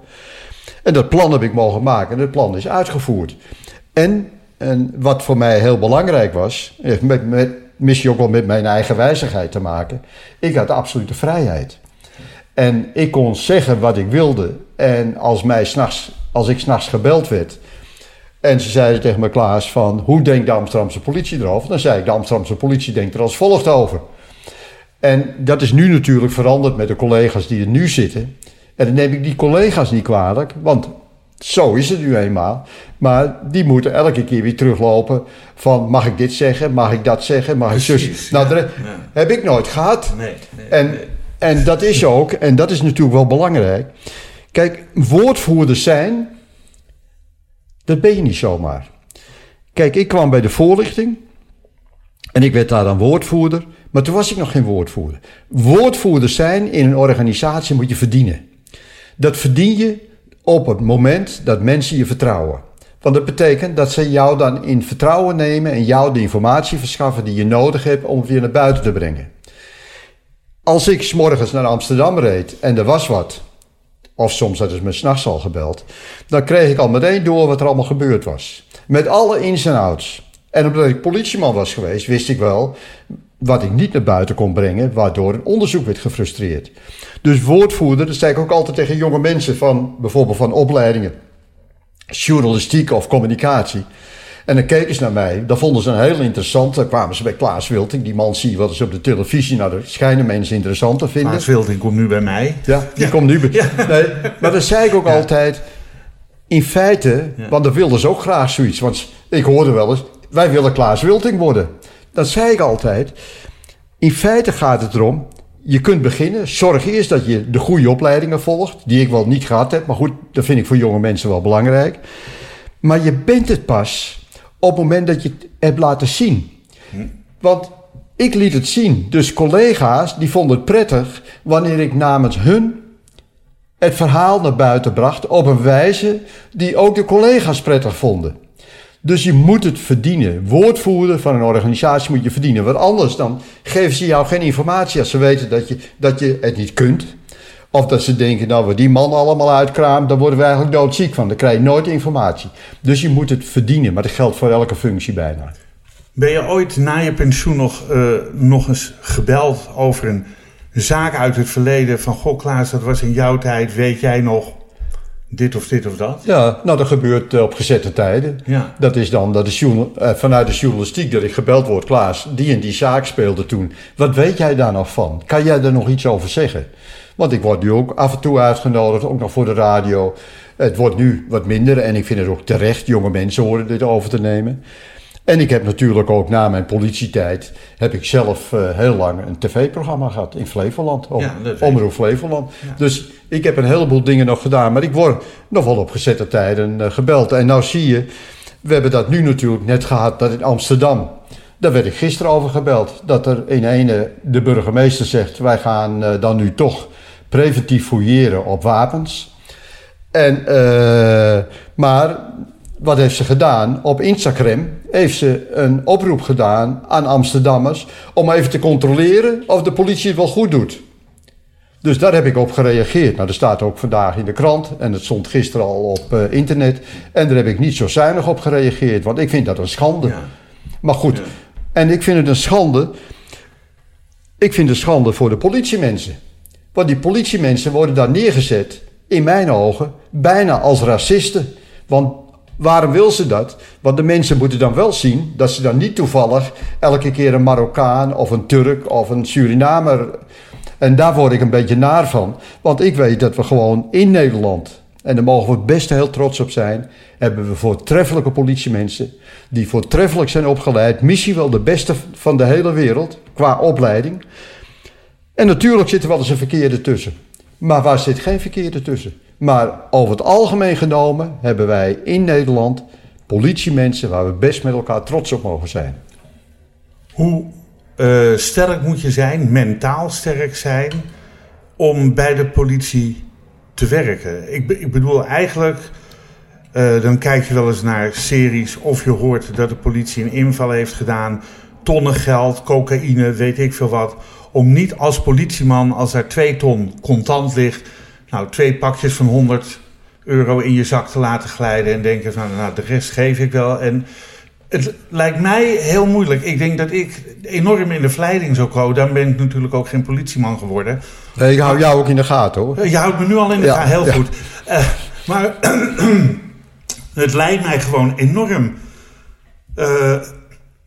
En dat plan heb ik mogen maken en het plan is uitgevoerd. En, en wat voor mij heel belangrijk was, heeft met, met, misschien ook wel met mijn eigen wijzigheid te maken, ik had absolute vrijheid. En ik kon zeggen wat ik wilde. En als, mij s'nachts, als ik s'nachts gebeld werd en ze zeiden tegen me, Klaas, van hoe denkt de Amsterdamse politie erover? Dan zei ik, de Amsterdamse politie denkt er als volgt over. En dat is nu natuurlijk veranderd met de collega's die er nu zitten. En dan neem ik die collega's niet kwalijk, want zo is het nu eenmaal. Maar die moeten elke keer weer teruglopen van mag ik dit zeggen, mag ik dat zeggen, mag ik zus. Nou, dat heb ik nooit gehad. Nee, nee, En, nee. en dat is ook, en dat is natuurlijk wel belangrijk. Kijk, woordvoerders zijn, dat ben je niet zomaar. Kijk, ik kwam bij de voorlichting en ik werd daar dan woordvoerder, maar toen was ik nog geen woordvoerder. Woordvoerders zijn in een organisatie moet je verdienen. Dat verdien je op het moment dat mensen je vertrouwen. Want dat betekent dat ze jou dan in vertrouwen nemen en jou de informatie verschaffen die je nodig hebt om weer naar buiten te brengen. Als ik 's morgens naar Amsterdam reed en er was wat, of soms hadden ze me s'nachts al gebeld, dan kreeg ik al meteen door wat er allemaal gebeurd was. Met alle ins en outs. En omdat ik politieman was geweest, wist ik wel wat ik niet naar buiten kon brengen, waardoor een onderzoek werd gefrustreerd. Dus woordvoerder, dat zei ik ook altijd tegen jonge mensen van bijvoorbeeld van opleidingen, journalistiek of communicatie. En dan keken ze naar mij, dat vonden ze een heel interessant. Dan kwamen ze bij Klaas Wilting, die man zie je wel eens op de televisie. Nou, dat schijnen mensen interessant te vinden. Klaas Wilding komt nu bij mij. Ja, die komt nu bij. Nee, maar dat zei ik ook altijd. In feite, want dan wilden ze ook graag zoiets. Want ik hoorde wel eens, wij willen Klaas Wilting worden. Dat zei ik altijd. In feite gaat het erom, je kunt beginnen. Zorg eerst dat je de goede opleidingen volgt. Die ik wel niet gehad heb. Maar goed, dat vind ik voor jonge mensen wel belangrijk. Maar je bent het pas op het moment dat je het hebt laten zien. Want ik liet het zien. Dus collega's die vonden het prettig wanneer ik namens hun het verhaal naar buiten bracht op een wijze die ook de collega's prettig vonden. Dus je moet het verdienen. Woordvoerder van een organisatie moet je verdienen. Want anders dan geven ze jou geen informatie als ze weten dat je, dat je het niet kunt. Of dat ze denken, nou, wat die man allemaal uitkraamt, dan worden we eigenlijk doodziek van. Dan krijg je nooit informatie. Dus je moet het verdienen. Maar dat geldt voor elke functie bijna. Ben je ooit na je pensioen nog, eh, nog eens gebeld over een zaak uit het verleden? Van, goh Klaas, dat was in jouw tijd, weet jij nog? Dit of dit of dat? Ja, nou dat gebeurt eh, op gezette tijden. Ja. Dat is dan dat de eh, vanuit de journalistiek dat ik gebeld word. Klaas, die en die zaak speelde toen. Wat weet jij daar nog van? Kan jij er nog iets over zeggen? Want ik word nu ook af en toe uitgenodigd, ook nog voor de radio. Het wordt nu wat minder en ik vind het ook terecht. Jonge mensen horen dit over te nemen. En ik heb natuurlijk ook na mijn politietijd... heb ik zelf eh, heel lang een tv-programma gehad in Flevoland. Ja, weet Omroep Flevoland. Dus ik heb een heleboel dingen nog gedaan. Maar ik word nog wel op gezette tijden eh, gebeld. En nou zie je, we hebben dat nu natuurlijk net gehad... dat in Amsterdam, daar werd ik gisteren over gebeld... dat er in ene de burgemeester zegt... wij gaan eh, dan nu toch preventief fouilleren op wapens... En, eh, maar wat heeft ze gedaan? Op Instagram heeft ze een oproep gedaan aan Amsterdammers om even te controleren of de politie het wel goed doet. Dus daar heb ik op gereageerd. Nou, dat staat ook vandaag in de krant en het stond gisteren al op eh, internet. En daar heb ik niet zo zuinig op gereageerd, want ik vind dat een schande. Ja. Maar goed, Ja. en ik vind het een schande. Ik vind het schande voor de politiemensen. Want die politiemensen worden daar neergezet, in mijn ogen, bijna als racisten. Want waarom wil ze dat? Want de mensen moeten dan wel zien dat ze dan niet toevallig elke keer een Marokkaan of een Turk of een Surinamer. En daar word ik een beetje naar van. Want ik weet dat we gewoon in Nederland, en daar mogen we best heel trots op zijn, hebben we voortreffelijke politiemensen die voortreffelijk zijn opgeleid. Misschien wel de beste van de hele wereld qua opleiding. En natuurlijk zit er wel eens een verkeerde tussen. Maar waar zit geen verkeerde tussen? Maar over het algemeen genomen hebben wij in Nederland politiemensen waar we best met elkaar trots op mogen zijn. Hoe eh, sterk moet je zijn, mentaal sterk zijn, om bij de politie te werken? Ik, ik bedoel eigenlijk, eh, dan kijk je wel eens naar series of je hoort dat de politie een inval heeft gedaan, tonnen geld, cocaïne, weet ik veel wat, om niet als politieman, als er twee ton contant ligt, nou twee pakjes van 100 euro in je zak te laten glijden en denken van, nou de rest geef ik wel. En het lijkt mij heel moeilijk. Ik denk dat ik enorm in de verleiding zou komen. Dan ben ik natuurlijk ook geen politieman geworden. Nee, ik hou jou ook in de gaten hoor. Je houdt me nu al in de Ja, gaten, heel ja. goed. Eh, maar het lijkt mij gewoon enorm eh,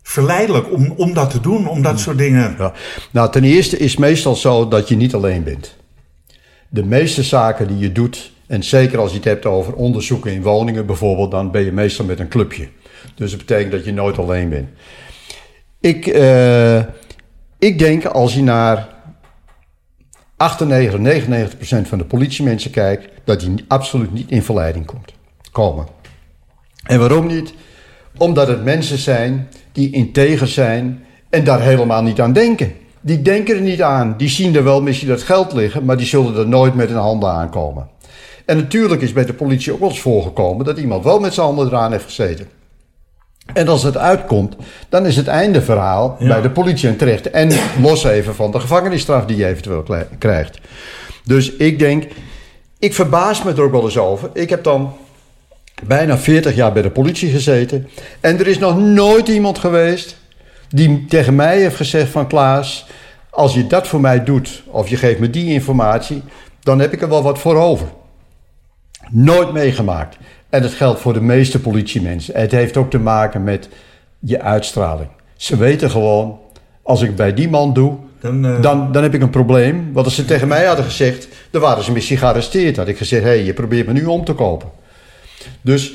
verleidelijk om, om dat te doen, om dat soort dingen. Ja. Nou, ten eerste is meestal zo dat je niet alleen bent. De meeste zaken die je doet, en zeker als je het hebt over onderzoeken in woningen bijvoorbeeld, dan ben je meestal met een clubje. Dus dat betekent dat je nooit alleen bent. Ik, eh, ik denk als je naar 98, 99 procent van de politiemensen kijkt, dat die absoluut niet in verleiding komt, komen. En waarom niet? Omdat het mensen zijn die integer zijn en daar helemaal niet aan denken. Die denken er niet aan. Die zien er wel misschien dat geld liggen, maar die zullen er nooit met hun handen aankomen. En natuurlijk is bij de politie ook wel eens voorgekomen dat iemand wel met zijn handen eraan heeft gezeten. En als het uitkomt, dan is het einde verhaal Ja. bij de politie en terecht. En los even van de gevangenisstraf die je eventueel krijgt. Dus ik denk, ik verbaas me er ook wel eens over. Ik heb dan bijna 40 jaar bij de politie gezeten. En er is nog nooit iemand geweest die tegen mij heeft gezegd van Klaas, als je dat voor mij doet of je geeft me die informatie, dan heb ik er wel wat voor over. Nooit meegemaakt. En dat geldt voor de meeste politiemensen. Het heeft ook te maken met je uitstraling. Ze weten gewoon, als ik bij die man doe, Dan, eh, dan, dan heb ik een probleem. Want als ze tegen mij hadden gezegd, dan waren ze misschien gearresteerd. Had ik gezegd, hé, hey, je probeert me nu om te kopen. Dus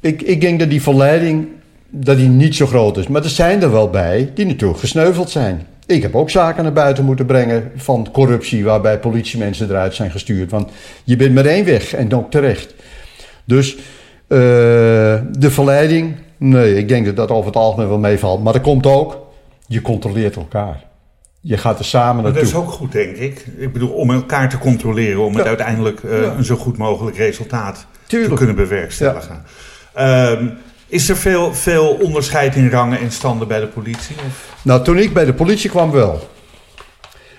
ik, ik denk dat die verleiding dat die niet zo groot is. Maar er zijn er wel bij die natuurlijk gesneuveld zijn. Ik heb ook zaken naar buiten moeten brengen van corruptie... waarbij politiemensen eruit zijn gestuurd. Want je bent met één weg en ook terecht. Dus eh, de verleiding... Nee, ik denk dat dat over het algemeen wel meevalt. Maar dat komt ook, je controleert elkaar. Je gaat er samen Maar dat naartoe. is ook goed, denk ik. Ik bedoel, om elkaar te controleren, om het uiteindelijk eh, Ja. een zo goed mogelijk resultaat Tuurlijk. te kunnen bewerkstelligen. Ehm, is er veel, veel onderscheid in rangen en standen bij de politie? Of? Nou, toen ik bij de politie kwam wel.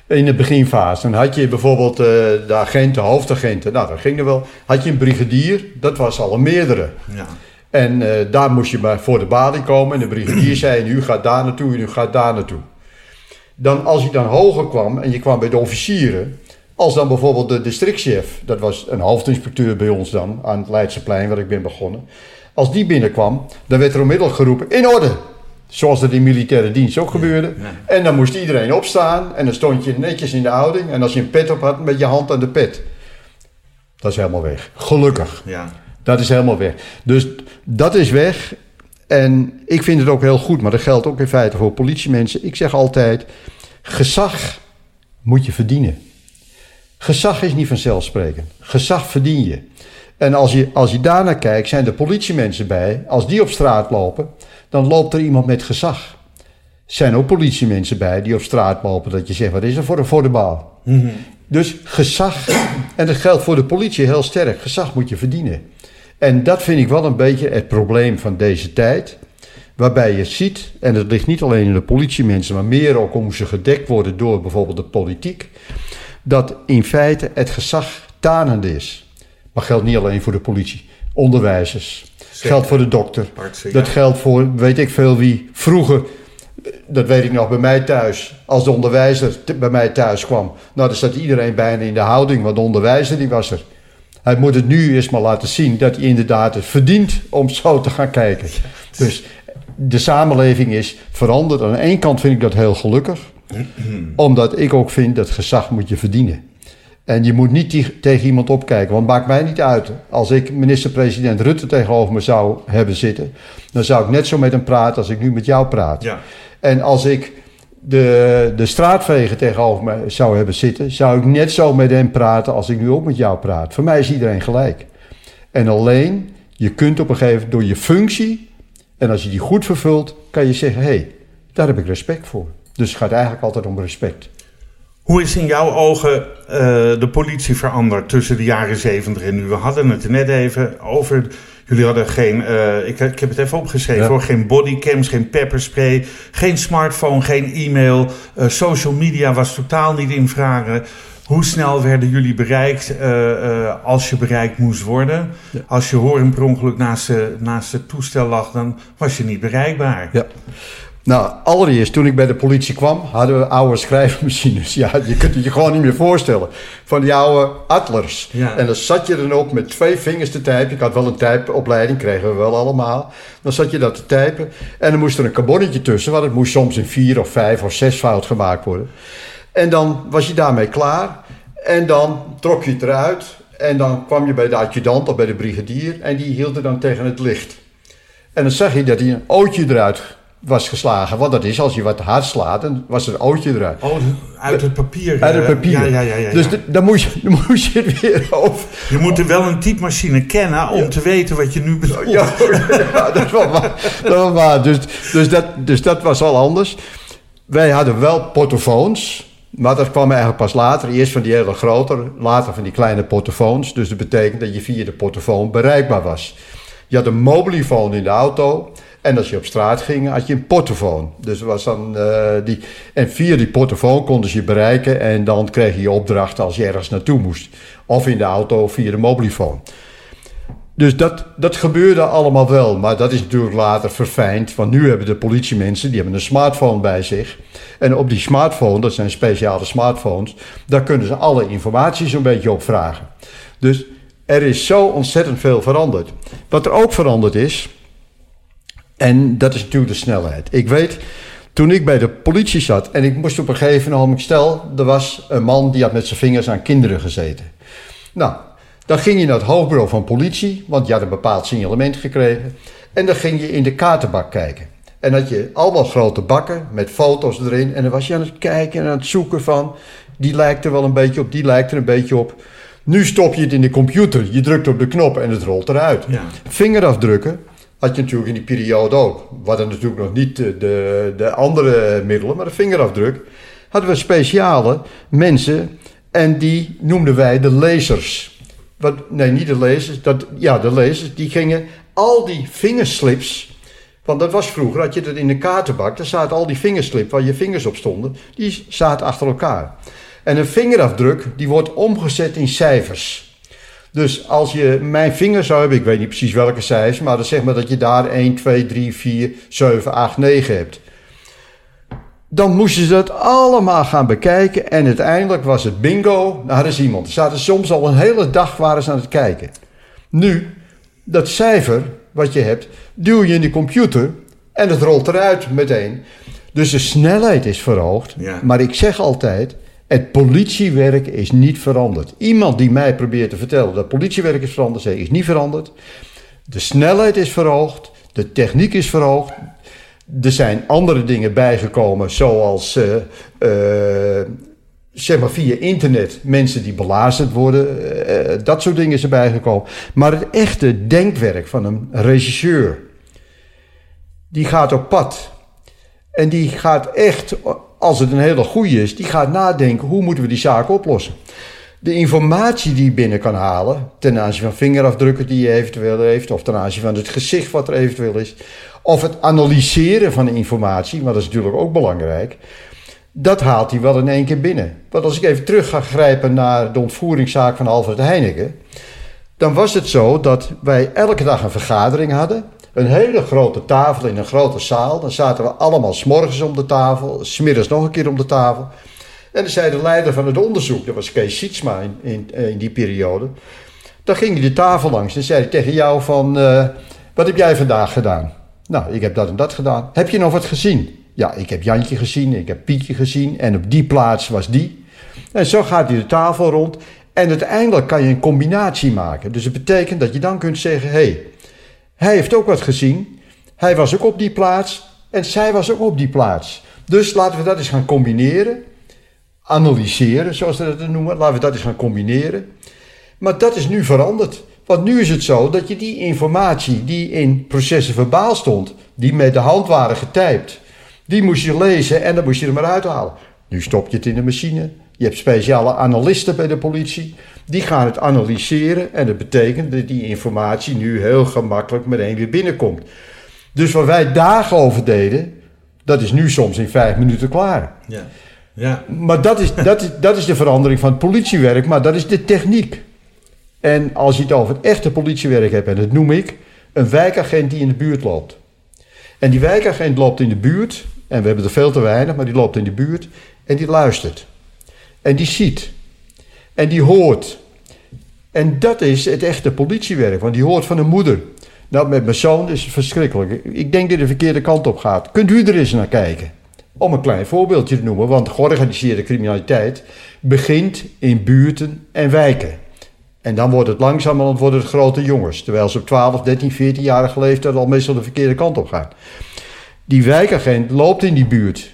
In de beginfase. Dan had je bijvoorbeeld eh, de agenten, hoofdagenten. Nou, dat ging er wel. Had je een brigadier, dat was al een meerdere. Ja. En eh, daar moest je maar voor de balie komen. En de brigadier zei, en u gaat daar naartoe en u gaat daar naartoe. Dan, als je dan hoger kwam en je kwam bij de officieren... Als dan bijvoorbeeld de districtchef, dat was een hoofdinspecteur bij ons dan, aan het Leidseplein waar ik ben begonnen. Als die binnenkwam, dan werd er onmiddellijk geroepen, in orde! Zoals dat in militaire dienst ook gebeurde. En dan moest iedereen opstaan en dan stond je netjes in de houding. En als je een pet op had, met je hand aan de pet. Dat is helemaal weg. Gelukkig. Ja. Dat is helemaal weg. Dus dat is weg. En ik vind het ook heel goed, maar dat geldt ook in feite voor politiemensen. Ik zeg altijd: gezag moet je verdienen. Gezag is niet vanzelfsprekend. Gezag verdien je. En als je, als je daarnaar kijkt, zijn er politiemensen bij. Als die op straat lopen, dan loopt er iemand met gezag. Er zijn ook politiemensen bij die op straat lopen. Dat je zegt: wat is er voor een voor de baal? Dus gezag, en dat geldt voor de politie heel sterk: gezag moet je verdienen. En dat vind ik wel een beetje het probleem van deze tijd. Waarbij je ziet, en het ligt niet alleen in de politiemensen, maar meer ook hoe ze gedekt worden door bijvoorbeeld de politiek. Dat in feite het gezag tanende is. Maar geldt niet alleen voor de politie. Onderwijzers. Geldt voor de dokter. Artsen, dat ja. geldt voor weet ik veel wie. Vroeger, dat weet ik nog bij mij thuis. Als de onderwijzer bij mij thuis kwam. Nou, dan zat iedereen bijna in de houding, want de onderwijzer die was er. Hij moet het nu eens maar laten zien dat hij inderdaad het verdient om zo te gaan kijken. Dus de samenleving is veranderd. Aan de ene kant vind ik dat heel gelukkig. Omdat ik ook vind dat gezag moet je verdienen. En je moet niet tegen iemand opkijken, want het maakt mij niet uit. Als ik minister-president Rutte tegenover me zou hebben zitten, dan zou ik net zo met hem praten als ik nu met jou praat. Ja. En als ik de, de straatveger tegenover me zou hebben zitten, zou ik net zo met hem praten als ik nu ook met jou praat. Voor mij is iedereen gelijk. En alleen, je kunt op een gegeven moment door je functie, en als je die goed vervult, kan je zeggen, hé, hey, daar heb ik respect voor. Dus het gaat eigenlijk altijd om respect. Hoe is in jouw ogen eh, de politie veranderd tussen de jaren 70 en nu? We hadden het net even over. Jullie hadden geen, eh, ik, ik heb het even opgeschreven Ja. hoor, geen bodycams, geen pepperspray, geen smartphone, geen e-mail. Eh, social media was totaal niet in vragen. Hoe snel werden jullie bereikt als je bereikt moest worden? Als je horen per ongeluk naast, de- naast het toestel lag, dan was je niet bereikbaar. Ja. Nou, allereerst toen ik bij de politie kwam, hadden we oude schrijfmachines. Ja, je kunt het je gewoon niet meer voorstellen. Van die oude Atlers. Ja. En dan zat je dan ook met twee vingers te typen. Ik had wel een typeopleiding, kregen we wel allemaal. Dan zat je dat te typen. En dan moest er een carbonnetje tussen, want het moest soms in vier of vijf of zes fout gemaakt worden. En dan was je daarmee klaar. En dan trok je het eruit. En dan kwam je bij de adjudant of bij de brigadier. En die hield er dan tegen het licht. En dan zag je dat hij een ootje eruit was geslagen. Want dat is als je wat hard slaat, dan was er een ootje eruit. Oh, uit het papier. Uit het papier. Ja, ja, ja. Dus d- dan, moest je, dan je het weer over. Je moet er wel een typemachine kennen om te weten wat je nu bedoelt. Ja, dat is wel waar. Dat was waar. Dus, dus, dat, dus dat was al anders. Wij hadden wel portofoons. Maar dat kwam eigenlijk pas later. Eerst van die hele grote, later van die kleine portofoons. Dus dat betekent dat je via de portofoon bereikbaar was. Je had een mobielefoon in de auto. En als je op straat ging, had je een portofoon. Dus was dan, eh, die, en via die portofoon konden ze je bereiken. En dan kreeg je opdrachten als je ergens naartoe moest. Of in de auto via de mobielefoon. Dus dat, dat gebeurde allemaal wel. Maar dat is natuurlijk later verfijnd. Want nu hebben de politiemensen die hebben een smartphone bij zich. En op die smartphone, dat zijn speciale smartphones, daar kunnen ze alle informatie zo'n beetje op vragen. Dus er is zo ontzettend veel veranderd. Wat er ook veranderd is, en dat is natuurlijk de snelheid. Ik weet, toen ik bij de politie zat en ik moest op een gegeven moment, stel, er was een man die had met zijn vingers aan kinderen gezeten. Nou, dan ging je naar het hoofdbureau van politie, want je had een bepaald signalement gekregen. En dan ging je in de kaartenbak kijken. En had je allemaal grote bakken met foto's erin. En dan was je aan het kijken en aan het zoeken van... die lijkt er wel een beetje op, die lijkt er een beetje op. Nu stop je het in de computer, je drukt op de knop en het rolt eruit. Ja. Vingerafdrukken had je natuurlijk in die periode ook. We natuurlijk nog niet de, de, de andere middelen, maar de vingerafdruk hadden we speciale mensen en die noemden wij de lezers. Wat, nee, niet de lezers, dat, ja, de lezers, die gingen al die vingerslips, want dat was vroeger, had je dat in de kaartenbak, daar zaten al die vingerslips waar je vingers op stonden, die zaten achter elkaar. En een vingerafdruk, die wordt omgezet in cijfers. Dus als je mijn vinger zou hebben, ik weet niet precies welke cijfers, maar dan zeg maar dat je daar 1, 2, 3, 4, 7, 8, 9 hebt. Dan moesten ze dat allemaal gaan bekijken en uiteindelijk was het bingo. Daar is iemand. Ze zaten soms al een hele dag waren ze aan het kijken. Nu, dat cijfer wat je hebt, duw je in de computer en het rolt eruit meteen. Dus de snelheid is verhoogd. Ja. Maar ik zeg altijd, het politiewerk is niet veranderd. Iemand die mij probeert te vertellen dat politiewerk is veranderd, is niet veranderd. De snelheid is verhoogd, de techniek is verhoogd. Er zijn andere dingen bijgekomen, zoals eh, eh, zeg maar via internet mensen die belazerd worden. eh, dat soort dingen is erbij gekomen. Maar het echte denkwerk van een regisseur, die gaat op pad. En die gaat echt, als het een hele goeie is, die gaat nadenken hoe moeten we die zaak oplossen. De informatie die je binnen kan halen, ten aanzien van vingerafdrukken die je eventueel heeft, of ten aanzien van het gezicht wat er eventueel is, of het analyseren van de informatie, want dat is natuurlijk ook belangrijk, dat haalt hij wel in één keer binnen. Want als ik even terug ga grijpen naar de ontvoeringszaak van Alfred Heineken, dan was het zo dat wij elke dag een vergadering hadden. Een hele grote tafel in een grote zaal. Dan zaten we allemaal s'morgens om de tafel, smiddags nog een keer om de tafel. En dan zei de leider van het onderzoek, dat was Kees Sietsma in, in, in die periode. Dan ging hij de tafel langs en zei hij tegen jou van, eh, wat heb jij vandaag gedaan? Nou, ik heb dat en dat gedaan. Heb je nog wat gezien? Ja, ik heb Jantje gezien, ik heb Pietje gezien en op die plaats was die. En zo gaat hij de tafel rond en uiteindelijk kan je een combinatie maken. Dus het betekent dat je dan kunt zeggen, hé, hey, hij heeft ook wat gezien. Hij was ook op die plaats en zij was ook op die plaats. Dus laten we dat eens gaan combineren. Analyseren, zoals ze dat noemen. Laten we dat eens gaan combineren. Maar dat is nu veranderd. Want nu is het zo dat je die informatie die in processen verbaal stond, die met de hand waren getypt, die moest je lezen en dan moest je er maar uithalen. Nu stop je het in de machine. Je hebt speciale analisten bij de politie. Die gaan het analyseren en dat betekent dat die informatie nu heel gemakkelijk meteen weer binnenkomt. Dus waar wij dagen over deden, dat is nu soms in vijf minuten klaar. Ja. ja. Maar dat is, dat, is, dat is de verandering van het politiewerk, maar dat is de techniek. En als je het over het echte politiewerk hebt, en dat noem ik een wijkagent die in de buurt loopt. En die wijkagent loopt in de buurt, en we hebben er veel te weinig, maar die loopt in de buurt en die luistert. En die ziet. En die hoort. En dat is het echte politiewerk, want die hoort van een moeder. Nou, met mijn zoon is het verschrikkelijk. Ik denk dat de verkeerde kant op gaat. Kunt u er eens naar kijken? Om een klein voorbeeldje te noemen, want georganiseerde criminaliteit begint in buurten en wijken. En dan wordt het langzamerhand worden het grote jongens, terwijl ze op 12, 13, 14-jarige leeftijd al meestal de verkeerde kant op gaan. Die wijkagent loopt in die buurt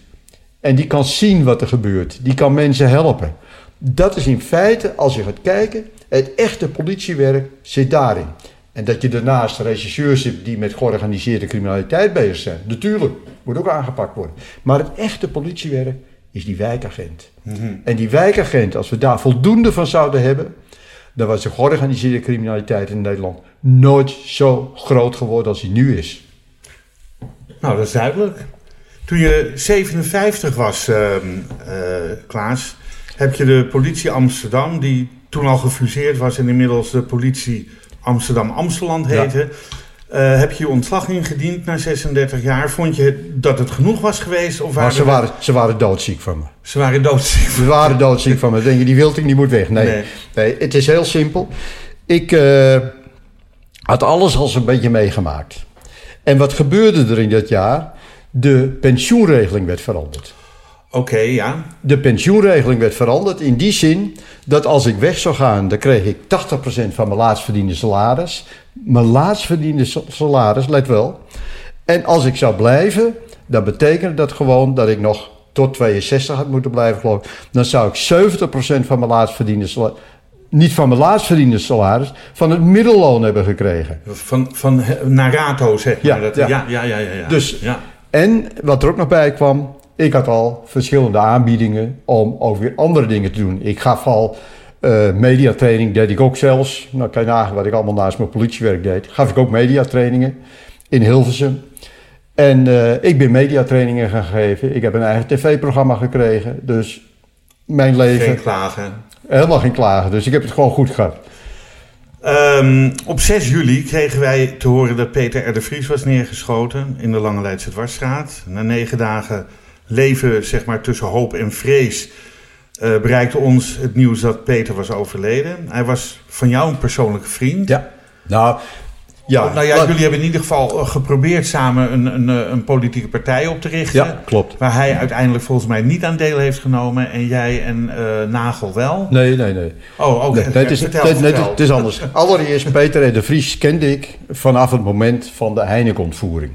en die kan zien wat er gebeurt. Die kan mensen helpen. Dat is in feite, als je gaat kijken, het echte politiewerk zit daarin. En dat je daarnaast regisseurs hebt die met georganiseerde criminaliteit bezig zijn. Natuurlijk, moet ook aangepakt worden. Maar het echte politiewerk is die wijkagent. En die wijkagent, als we daar voldoende van zouden hebben, dan was de georganiseerde criminaliteit in Nederland nooit zo groot geworden als die nu is. Nou, dat is duidelijk. Toen je 57 was, uh, uh, Klaas, heb je de politie Amsterdam, die toen al gefuseerd was en inmiddels de politie Amsterdam-Amsteland heette, ja. uh, heb je je ontslag ingediend na 36 jaar. Vond je dat het genoeg was geweest? Of waren ze, waren, ze waren doodziek van me. Ze waren doodziek Ze waren doodziek van me. Denk je, die Wilting die moet weg. Nee, nee. nee het is heel simpel. Ik uh, had alles al een beetje meegemaakt. En wat gebeurde er in dat jaar? De pensioenregeling werd veranderd. Oké, okay, ja. De pensioenregeling werd veranderd in die zin dat als ik weg zou gaan, dan kreeg ik 80% van mijn laatst verdiende salaris. Mijn laatst verdiende salaris, let wel. En als ik zou blijven, dan betekende dat gewoon dat ik nog tot 62 had moeten blijven, geloof ik. Dan zou ik 70% van mijn laatst verdiende salaris niet van mijn laatst verdiende salaris, van het middelloon hebben gekregen. Van, van Narato, zeg maar. Ja, dat, ja. ja, ja, ja, ja, ja. Dus, ja. En wat er ook nog bij kwam, ik had al verschillende aanbiedingen om ook weer andere dingen te doen. Ik gaf al uh, mediatraining, deed ik ook zelfs. Nou kan je nagaan wat ik allemaal naast mijn politiewerk deed. Gaf ik ook mediatrainingen in Hilversum. En uh, ik ben mediatrainingen gaan geven. Ik heb een eigen tv-programma gekregen. Dus mijn leven... Geen klagen. Helemaal geen klagen, dus ik heb het gewoon goed gehad. Um, op 6 juli kregen wij te horen dat Peter R. de Vries was neergeschoten in de Lange Dwarsstraat. Na negen dagen leven zeg maar, tussen hoop en vrees uh, bereikte ons het nieuws dat Peter was overleden. Hij was van jou een persoonlijke vriend. Ja, nou... Ja, nou ja, jullie hebben in ieder geval eh, geprobeerd samen een, een, eh, een, politieke partij op te richten. Ja, klopt. Waar hij uiteindelijk volgens mij niet aan deel heeft genomen en jij en uh, Nagel wel. Nee, nee, nee. Oh, oké. Nee, het, is, nee, het is anders. Allereerst, Peter en de Vries kende ik vanaf het moment van de Heineken-ontvoering.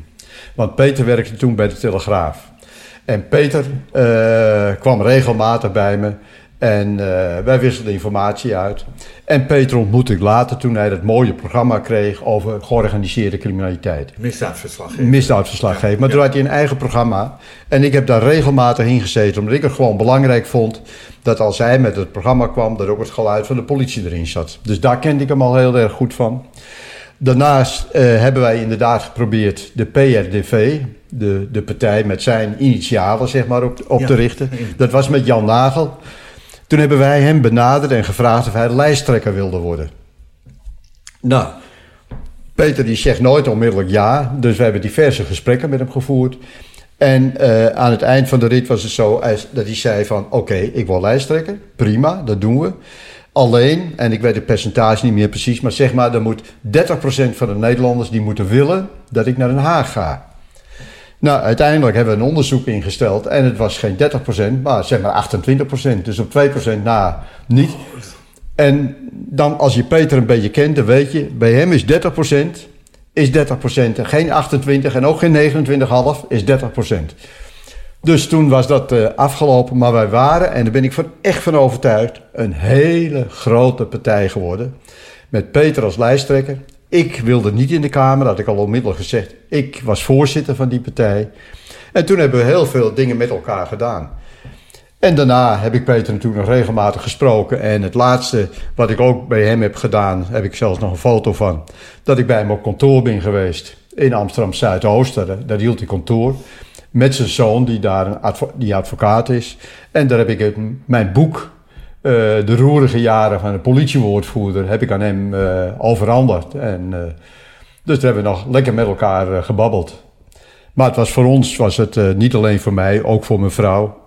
Want Peter werkte toen bij de Telegraaf. En Peter uh, kwam regelmatig bij me en uh, wij wisselden informatie uit. En Peter ontmoette ik later toen hij dat mooie programma kreeg over georganiseerde criminaliteit. Misdaadverslaggever. Misdaadverslaggever. Maar toen had hij een eigen programma. En ik heb daar regelmatig in gezeten, omdat ik het gewoon belangrijk vond dat als hij met het programma kwam, dat ook het geluid van de politie erin zat. Dus daar kende ik hem al heel erg goed van. Daarnaast uh, hebben wij inderdaad geprobeerd de PRDV, de, de partij met zijn initialen, zeg maar, op, op te richten. Dat was met Jan Nagel. Toen hebben wij hem benaderd en gevraagd of hij lijsttrekker wilde worden. Nou, Peter die zegt nooit onmiddellijk ja, dus we hebben diverse gesprekken met hem gevoerd. En uh, aan het eind van de rit was het zo dat hij zei van... oké, ik wil lijsttrekker, prima, dat doen we. Alleen, en ik weet het percentage niet meer precies... maar zeg maar, er moet 30% van de Nederlanders die moeten willen dat ik naar Den Haag ga. Nou, uiteindelijk hebben we een onderzoek ingesteld en het was geen 30%, maar zeg maar 28%. Dus op 2% na niet. En dan als je Peter een beetje kent, dan weet je, bij hem is 30%, is 30%. Geen 28 en ook geen 29,5 is 30%. Dus toen was dat uh, afgelopen, maar wij waren, en daar ben ik echt van overtuigd, een hele grote partij geworden. Met Peter als lijsttrekker ik wilde niet in de Kamer, dat had ik al onmiddellijk gezegd. Ik was voorzitter van die partij. En toen hebben we heel veel dingen met elkaar gedaan. En daarna heb ik Peter natuurlijk nog regelmatig gesproken. En het laatste wat ik ook bij hem heb gedaan, heb ik zelfs nog een foto van. Dat ik bij hem op kantoor ben geweest in Amsterdam Zuidoost. Daar, daar hield hij kantoor. Met zijn zoon, die daar een die advocaat is. En daar heb ik mijn boek uh, de roerige jaren van de politiewoordvoerder heb ik aan hem uh, overhandigd. En, uh, dus daar hebben we nog lekker met elkaar gebabbeld. Maar het was voor ons, was het niet alleen voor mij, ook voor mijn vrouw,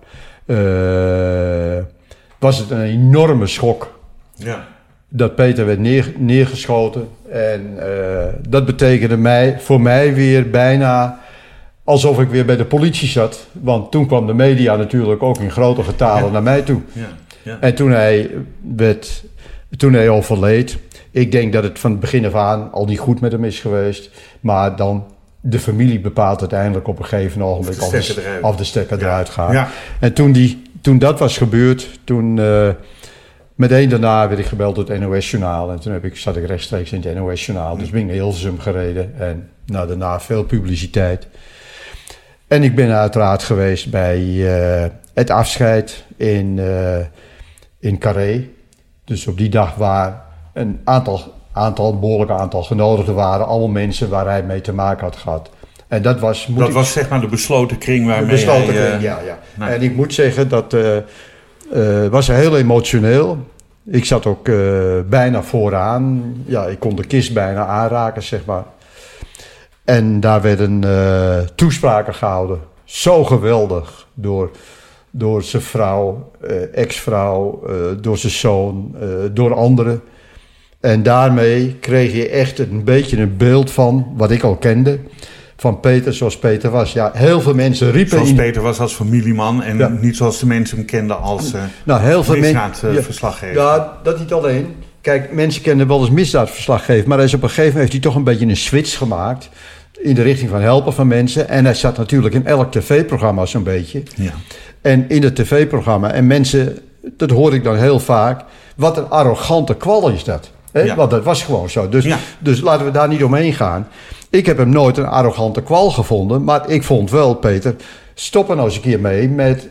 was het een enorme schok. Ja. Dat Peter werd neer, neergeschoten. En dat betekende mij, voor mij weer bijna alsof ik weer bij de politie zat. Want toen kwam de media natuurlijk ook in grote getalen naar mij toe. Ja. En toen hij, werd, toen hij overleed, ik denk dat het van het begin af aan al niet goed met hem is geweest. Maar dan de familie bepaalt uiteindelijk op een gegeven ogenblik of de stekker eruit, of de stekker eruit gaat. Ja. En toen, die, toen dat was gebeurd, toen uh, meteen daarna werd ik gebeld door het NOS-journaal. En toen heb ik, zat ik rechtstreeks in het NOS-journaal. Dus ben ik naar Hilversum gereden en nou, daarna veel publiciteit. En ik ben uiteraard geweest bij uh, het afscheid in... Uh, in Carré. Dus op die dag waar een aantal, aantal, een behoorlijk aantal genodigden waren. Allemaal mensen waar hij mee te maken had gehad. En dat was... dat was zeg maar de besloten kring waarmee de besloten hij, kring, ja. ja. En ik moet zeggen dat uh, uh, was heel emotioneel. Ik zat ook bijna vooraan. Ja, ik kon de kist bijna aanraken, zeg maar. En daar werden toespraken gehouden. Zo geweldig door door zijn vrouw, uh, ex-vrouw, uh, door zijn zoon, uh, door anderen. En daarmee kreeg je echt een beetje een beeld van wat ik al kende. Van Peter zoals Peter was. Ja, heel veel mensen riepen. Zoals Peter was als familieman en ja. niet zoals de mensen hem kenden als nou, heel veel misdaadverslaggever. Ja, ja, dat niet alleen. Kijk, mensen kennen wel eens misdaadverslaggever, maar hij is op een gegeven moment heeft hij toch een beetje een switch gemaakt in de richting van helpen van mensen. En hij zat natuurlijk in elk tv-programma zo'n beetje. Ja. En in het tv-programma. En mensen, dat hoor ik dan heel vaak. Wat een arrogante kwal is dat. Hè? Ja. Want dat was gewoon zo. Dus, ja. dus laten we daar niet omheen gaan. Ik heb hem nooit een arrogante kwal gevonden. Maar ik vond wel, Peter, stop er nou eens een keer mee met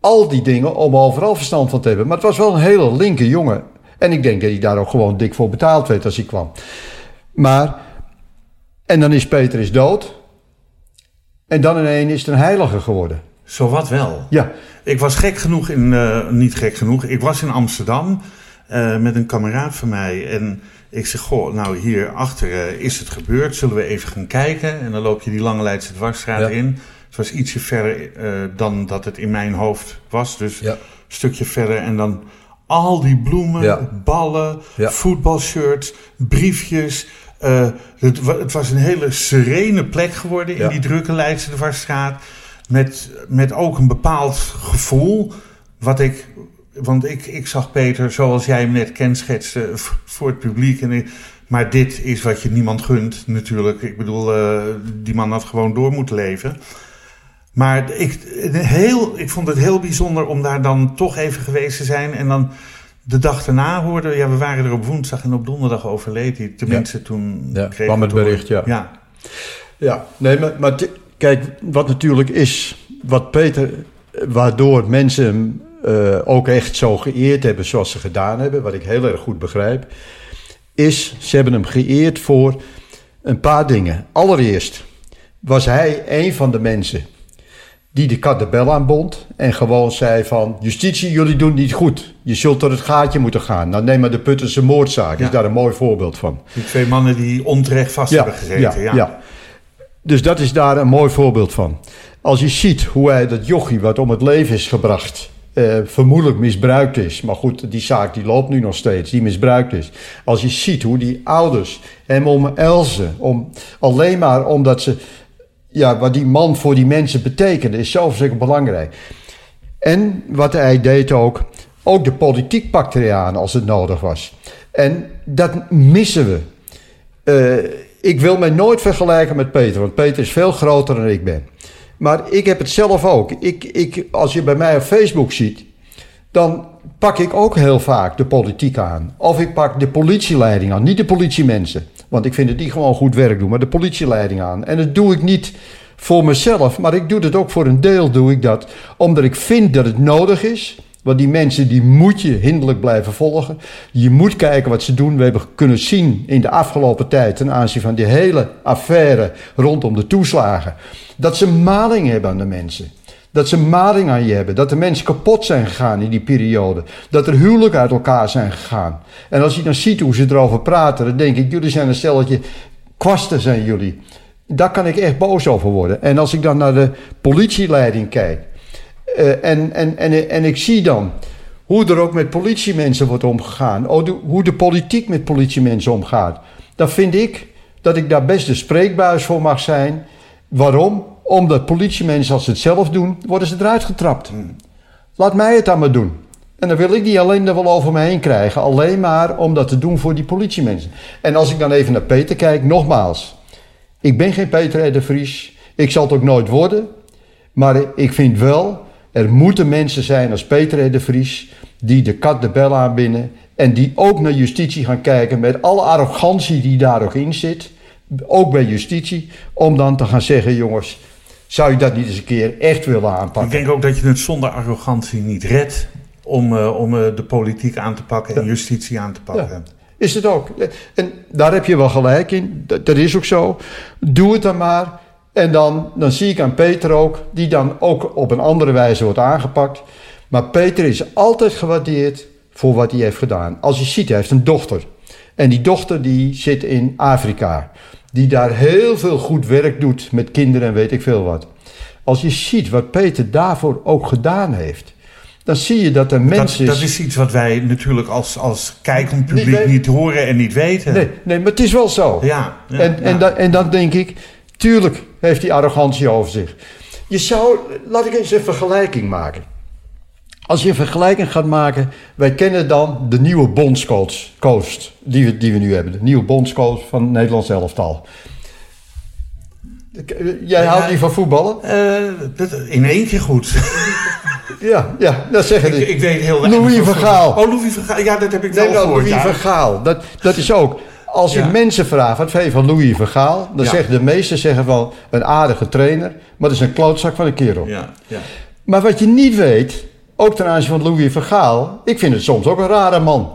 al die dingen om overal verstand van te hebben. Maar het was wel een hele linker jongen. En ik denk dat hij daar ook gewoon dik voor betaald werd als hij kwam. Maar, en dan is Peter is dood. En dan ineens is het een heilige geworden. Zo wat wel. Ja. Ik was gek genoeg in, uh, niet gek genoeg, ik was in Amsterdam uh, met een kameraad van mij. En ik zeg, goh, nou hier achter uh, is het gebeurd, zullen we even gaan kijken? En dan loop je die lange Leidse dwarsstraat ja. in. Het was ietsje verder eh, dan dat het in mijn hoofd was. Dus Ja. een stukje verder. En dan al die bloemen, Ja. ballen, voetbalshirts, briefjes. Eh, het, wa- het was een hele serene plek geworden in die drukke Leidse Dwarsstraat. Met, met ook een bepaald gevoel. Wat ik, want ik, ik zag Peter, zoals jij hem net kenschetste, voor het publiek. En ik- maar dit is wat je niemand gunt, natuurlijk. Ik bedoel, eh, die man had gewoon door moeten leven. Maar ik, heel, ik vond het heel bijzonder om daar dan toch even geweest te zijn. En dan de dag daarna hoorden we, ja, we waren er op woensdag en op donderdag overleed hij. Tenminste, toen Ja, kregen kwam het horen. bericht, ja. ja. Ja, nee, maar, maar kijk, wat natuurlijk is, wat Peter, waardoor mensen hem eh, ook echt zo geëerd hebben zoals ze gedaan hebben, wat ik heel erg goed begrijp, is, ze hebben hem geëerd voor een paar dingen. Allereerst was hij een van de mensen die de kat de bel aanbond en gewoon zei van, justitie, jullie doen niet goed. Je zult door het gaatje moeten gaan. Nou, neem maar de Puttense moordzaak, Ja. is daar een mooi voorbeeld van. Die twee mannen die onterecht vast hebben gezeten. Ja, ja. Dus dat is daar een mooi voorbeeld van. Als je ziet hoe hij dat jochie wat om het leven is gebracht, eh, vermoedelijk misbruikt is. Maar goed, die zaak die loopt nu nog steeds, die misbruikt is. Als je ziet hoe die ouders hem omelzen, om, alleen maar omdat ze, ja, wat die man voor die mensen betekende, is zo verschrikkelijk belangrijk. En wat hij deed ook, ook de politiek pakte hij aan als het nodig was. En dat missen we. Eh, ik wil mij nooit vergelijken met Peter, want Peter is veel groter dan ik ben. Maar ik heb het zelf ook. Ik, ik, als je bij mij op Facebook ziet, dan pak ik ook heel vaak de politiek aan. Of ik pak de politieleiding aan, niet de politiemensen. Want ik vind dat die gewoon goed werk doen, maar de politieleiding aan. En dat doe ik niet voor mezelf, maar ik doe het ook voor een deel doe ik dat. Omdat ik vind dat het nodig is. Want die mensen die moet je hinderlijk blijven volgen. Je moet kijken wat ze doen. We hebben kunnen zien in de afgelopen tijd ten aanzien van die hele affaire rondom de toeslagen. Dat ze maling hebben aan de mensen. Dat ze maling aan je hebben. Dat de mensen kapot zijn gegaan in die periode. Dat er huwelijken uit elkaar zijn gegaan. En als je dan ziet hoe ze erover praten, dan denk ik, jullie zijn een stelletje kwasten zijn jullie. Daar kan ik echt boos over worden. En als ik dan naar de politieleiding kijk. Eh, en, en, en, en ik zie dan hoe er ook met politiemensen wordt omgegaan. Oh, hoe de politiek met politiemensen omgaat. Dan vind ik dat ik daar best de spreekbuis voor mag zijn. Waarom? Omdat politiemensen, als ze het zelf doen, worden ze eruit getrapt. Laat mij het dan maar doen. En dan wil ik die alleen er wel over me heen krijgen. Alleen maar om dat te doen voor die politiemensen. En als ik dan even naar Peter kijk, nogmaals. Ik ben geen Peter R. de Vries. Ik zal het ook nooit worden. Maar ik vind wel, er moeten mensen zijn als Peter de Vries... die de kat de bel aanbinden... en die ook naar justitie gaan kijken... met alle arrogantie die daar ook in zit... ook bij justitie... om dan te gaan zeggen, jongens... zou je dat niet eens een keer echt willen Ik aanpakken? denk ook dat je het zonder arrogantie niet redt om, eh, om eh, de politiek aan te pakken en justitie aan te pakken. Ja. Is het ook. En daar heb je wel gelijk in. Dat, dat is ook zo. Doe het dan maar. En dan, dan zie ik aan Peter ook, die dan ook op een andere wijze wordt aangepakt. Maar Peter is altijd gewaardeerd voor wat hij heeft gedaan. Als je ziet, hij heeft een dochter. En die dochter die zit in Afrika. Die daar heel veel goed werk doet met kinderen en weet ik veel wat. Als je ziet wat Peter daarvoor ook gedaan heeft. Dan zie je dat er mensen... dat is iets wat wij natuurlijk als, als kijkend publiek Niet horen en niet weten. Nee, nee, maar het is wel zo. Ja, ja, en, ja. En, dan, en dan denk ik, tuurlijk heeft hij arrogantie over zich. Je zou, laat ik eens een vergelijking maken. Als je een vergelijking gaat maken, wij kennen dan de nieuwe bondscoach coach, die, we, die we nu hebben. De nieuwe bondscoach van het Nederlands elftal. Jij houdt niet van voetballen? Dat, in één keer goed. Ja, ja dat zeggen ik, die. ik weet heel weinig Louis van Gaal. Oh, Louis van Gaal. Ja, dat heb ik wel nou, gehoord. Louis ja. van Gaal. Dat, dat is ook. Als je Ja. mensen vraagt, wat vind je van Louis van Gaal? Dan Ja. zeggen de meesten zeggen van een aardige trainer, maar dat is een klootzak van een kerel. Ja, ja. Maar wat je niet weet, ook ten aanzien van Louis van Gaal, ik vind het soms ook een rare man.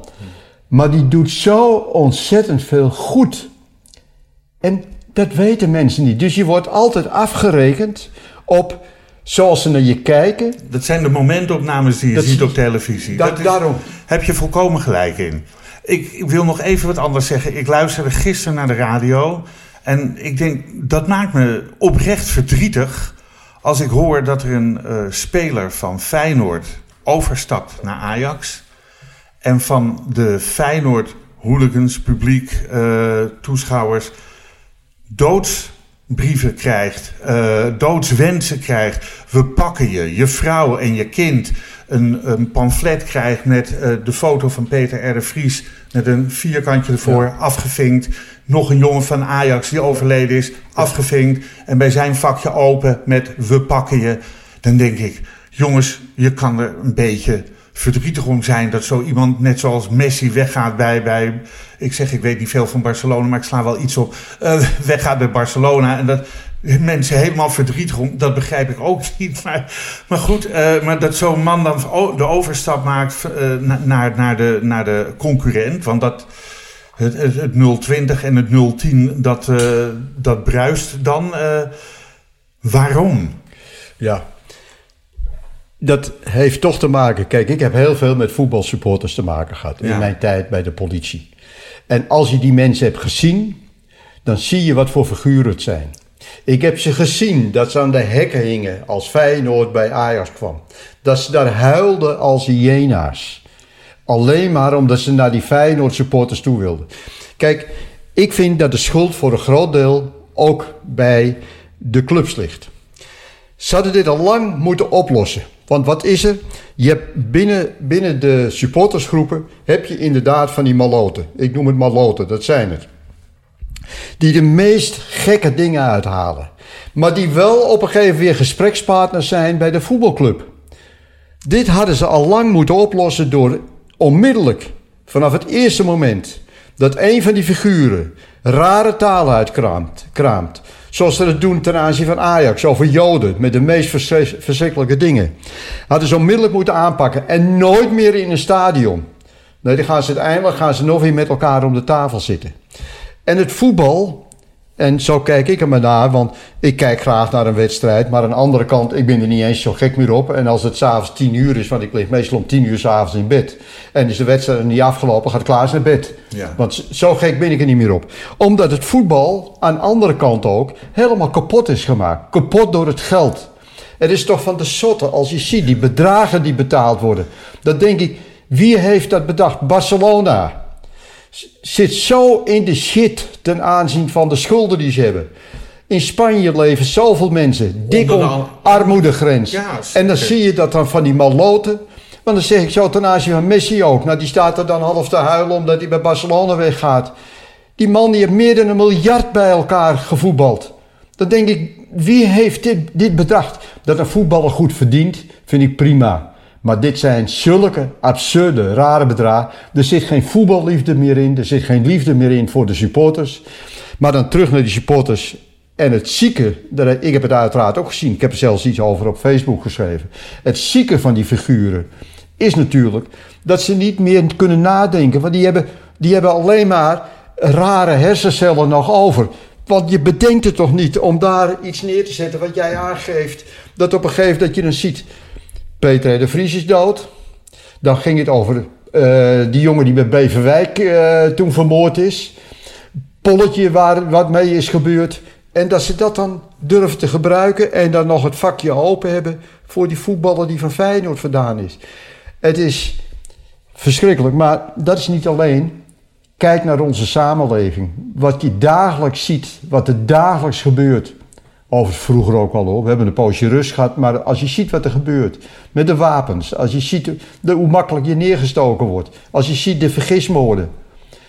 Maar die doet zo ontzettend veel goed. En dat weten mensen niet. Dus je wordt altijd afgerekend op zoals ze naar je kijken. Dat zijn de momentopnames die je Dat ziet zie- op televisie. Da- Dat is- daarom. Heb je volkomen gelijk in. Ik, ik wil nog even wat anders zeggen. Ik luisterde gisteren naar de radio. En ik denk, dat maakt me oprecht verdrietig. als ik hoor dat er een uh, speler van Feyenoord overstapt naar Ajax en van de Feyenoord hooligans, publiek, uh, toeschouwers doodsbrieven krijgt, uh, doodswensen krijgt. We pakken je, je vrouw en je kind. Een, een pamflet krijgt met uh, de foto van Peter R. de Vries met een vierkantje ervoor, ja. afgevinkt. Nog een jongen van Ajax die overleden is, afgevinkt. En bij zijn vakje open met we pakken je. Dan denk ik, jongens, je kan er een beetje verdrietig om zijn dat zo iemand, net zoals Messi, weggaat bij, bij ik zeg, ik weet niet veel van Barcelona, maar ik sla wel iets op, uh, weggaat bij Barcelona. En dat mensen helemaal verdrietig om, dat begrijp ik ook niet. Maar, maar goed, uh, maar dat zo'n man dan de overstap maakt uh, naar, naar, de, naar de concurrent, want dat. Het, het, het 020 en het 010, dat, uh, dat bruist dan. waarom? Ja, dat heeft toch te maken. Kijk, ik heb heel veel met voetbalsupporters te maken gehad in mijn tijd bij de politie. En als je die mensen hebt gezien, dan zie je wat voor figuren het zijn. Ik heb ze gezien dat ze aan de hekken hingen als Feyenoord bij Ajax kwam. Dat ze daar huilden als hyena's. Alleen maar omdat ze naar die Feyenoord supporters toe wilden. Kijk, ik vind dat de schuld voor een groot deel ook bij de clubs ligt. Ze hadden dit al lang moeten oplossen. Want wat is er? Je hebt binnen, binnen de supportersgroepen heb je inderdaad van die maloten. Ik noem het maloten, dat zijn het. Die de meest gekke dingen uithalen. Maar die wel op een gegeven moment weer gesprekspartners zijn bij de voetbalclub. Dit hadden ze al lang moeten oplossen door onmiddellijk, vanaf het eerste moment, dat een van die figuren rare talen uitkraamt, kraamt, Zoals ze het doen ten aanzien van Ajax over Joden met de meest verschrikkelijke dingen. Hadden ze onmiddellijk moeten aanpakken en nooit meer in een stadion. Nee, dan gaan ze uiteindelijk gaan ze nog weer met elkaar om de tafel zitten. En het voetbal, en zo kijk ik er maar naar, want ik kijk graag naar een wedstrijd. Maar aan de andere kant, ik ben er niet eens zo gek meer op. En als het s'avonds tien uur is, want ik lig meestal om tien uur s'avonds in bed. En is de wedstrijd niet afgelopen, gaat Klaas naar bed. Ja. Want zo gek ben ik er niet meer op. Omdat het voetbal aan de andere kant ook helemaal kapot is gemaakt. Kapot door het geld. Het is toch van de sotte als je ziet die bedragen die betaald worden. Dan denk ik, wie heeft dat bedacht? Barcelona zit zo in de shit ten aanzien van de schulden die ze hebben. In Spanje leven zoveel mensen dik om armoedegrens. Ja, en dan zie je dat dan van die maloten. Want dan zeg ik zo ten aanzien van Messi ook. Nou, die staat er dan half te huilen omdat hij bij Barcelona weggaat. Die man die heeft meer dan een miljard bij elkaar gevoetbald. Dan denk ik, wie heeft dit, dit bedacht? Dat een voetballer goed verdient, vind ik prima. Maar dit zijn zulke absurde, rare bedragen. Er zit geen voetballiefde meer in. Er zit geen liefde meer in voor de supporters. Maar dan terug naar die supporters. En het zieke, ik heb het uiteraard ook gezien. Ik heb er zelfs iets over op Facebook geschreven. Het zieke van die figuren is natuurlijk dat ze niet meer kunnen nadenken. Want die hebben, die hebben alleen maar rare hersencellen nog over. Want je bedenkt het toch niet om daar iets neer te zetten wat jij aangeeft. Dat op een gegeven moment dat je dan ziet Peter de Vries is dood. Dan ging het over uh, die jongen die bij Beverwijk uh, toen vermoord is. Polletje waar wat mee is gebeurd. En dat ze dat dan durven te gebruiken en dan nog het vakje open hebben voor die voetballer die van Feyenoord vandaan is. Het is verschrikkelijk, maar dat is niet alleen. Kijk naar onze samenleving. Wat je dagelijks ziet, wat er dagelijks gebeurt. Overigens vroeger ook al hoor. We hebben een poosje rust gehad. Maar als je ziet wat er gebeurt met de wapens. Als je ziet de, hoe makkelijk je neergestoken wordt. Als je ziet de vergismoorden.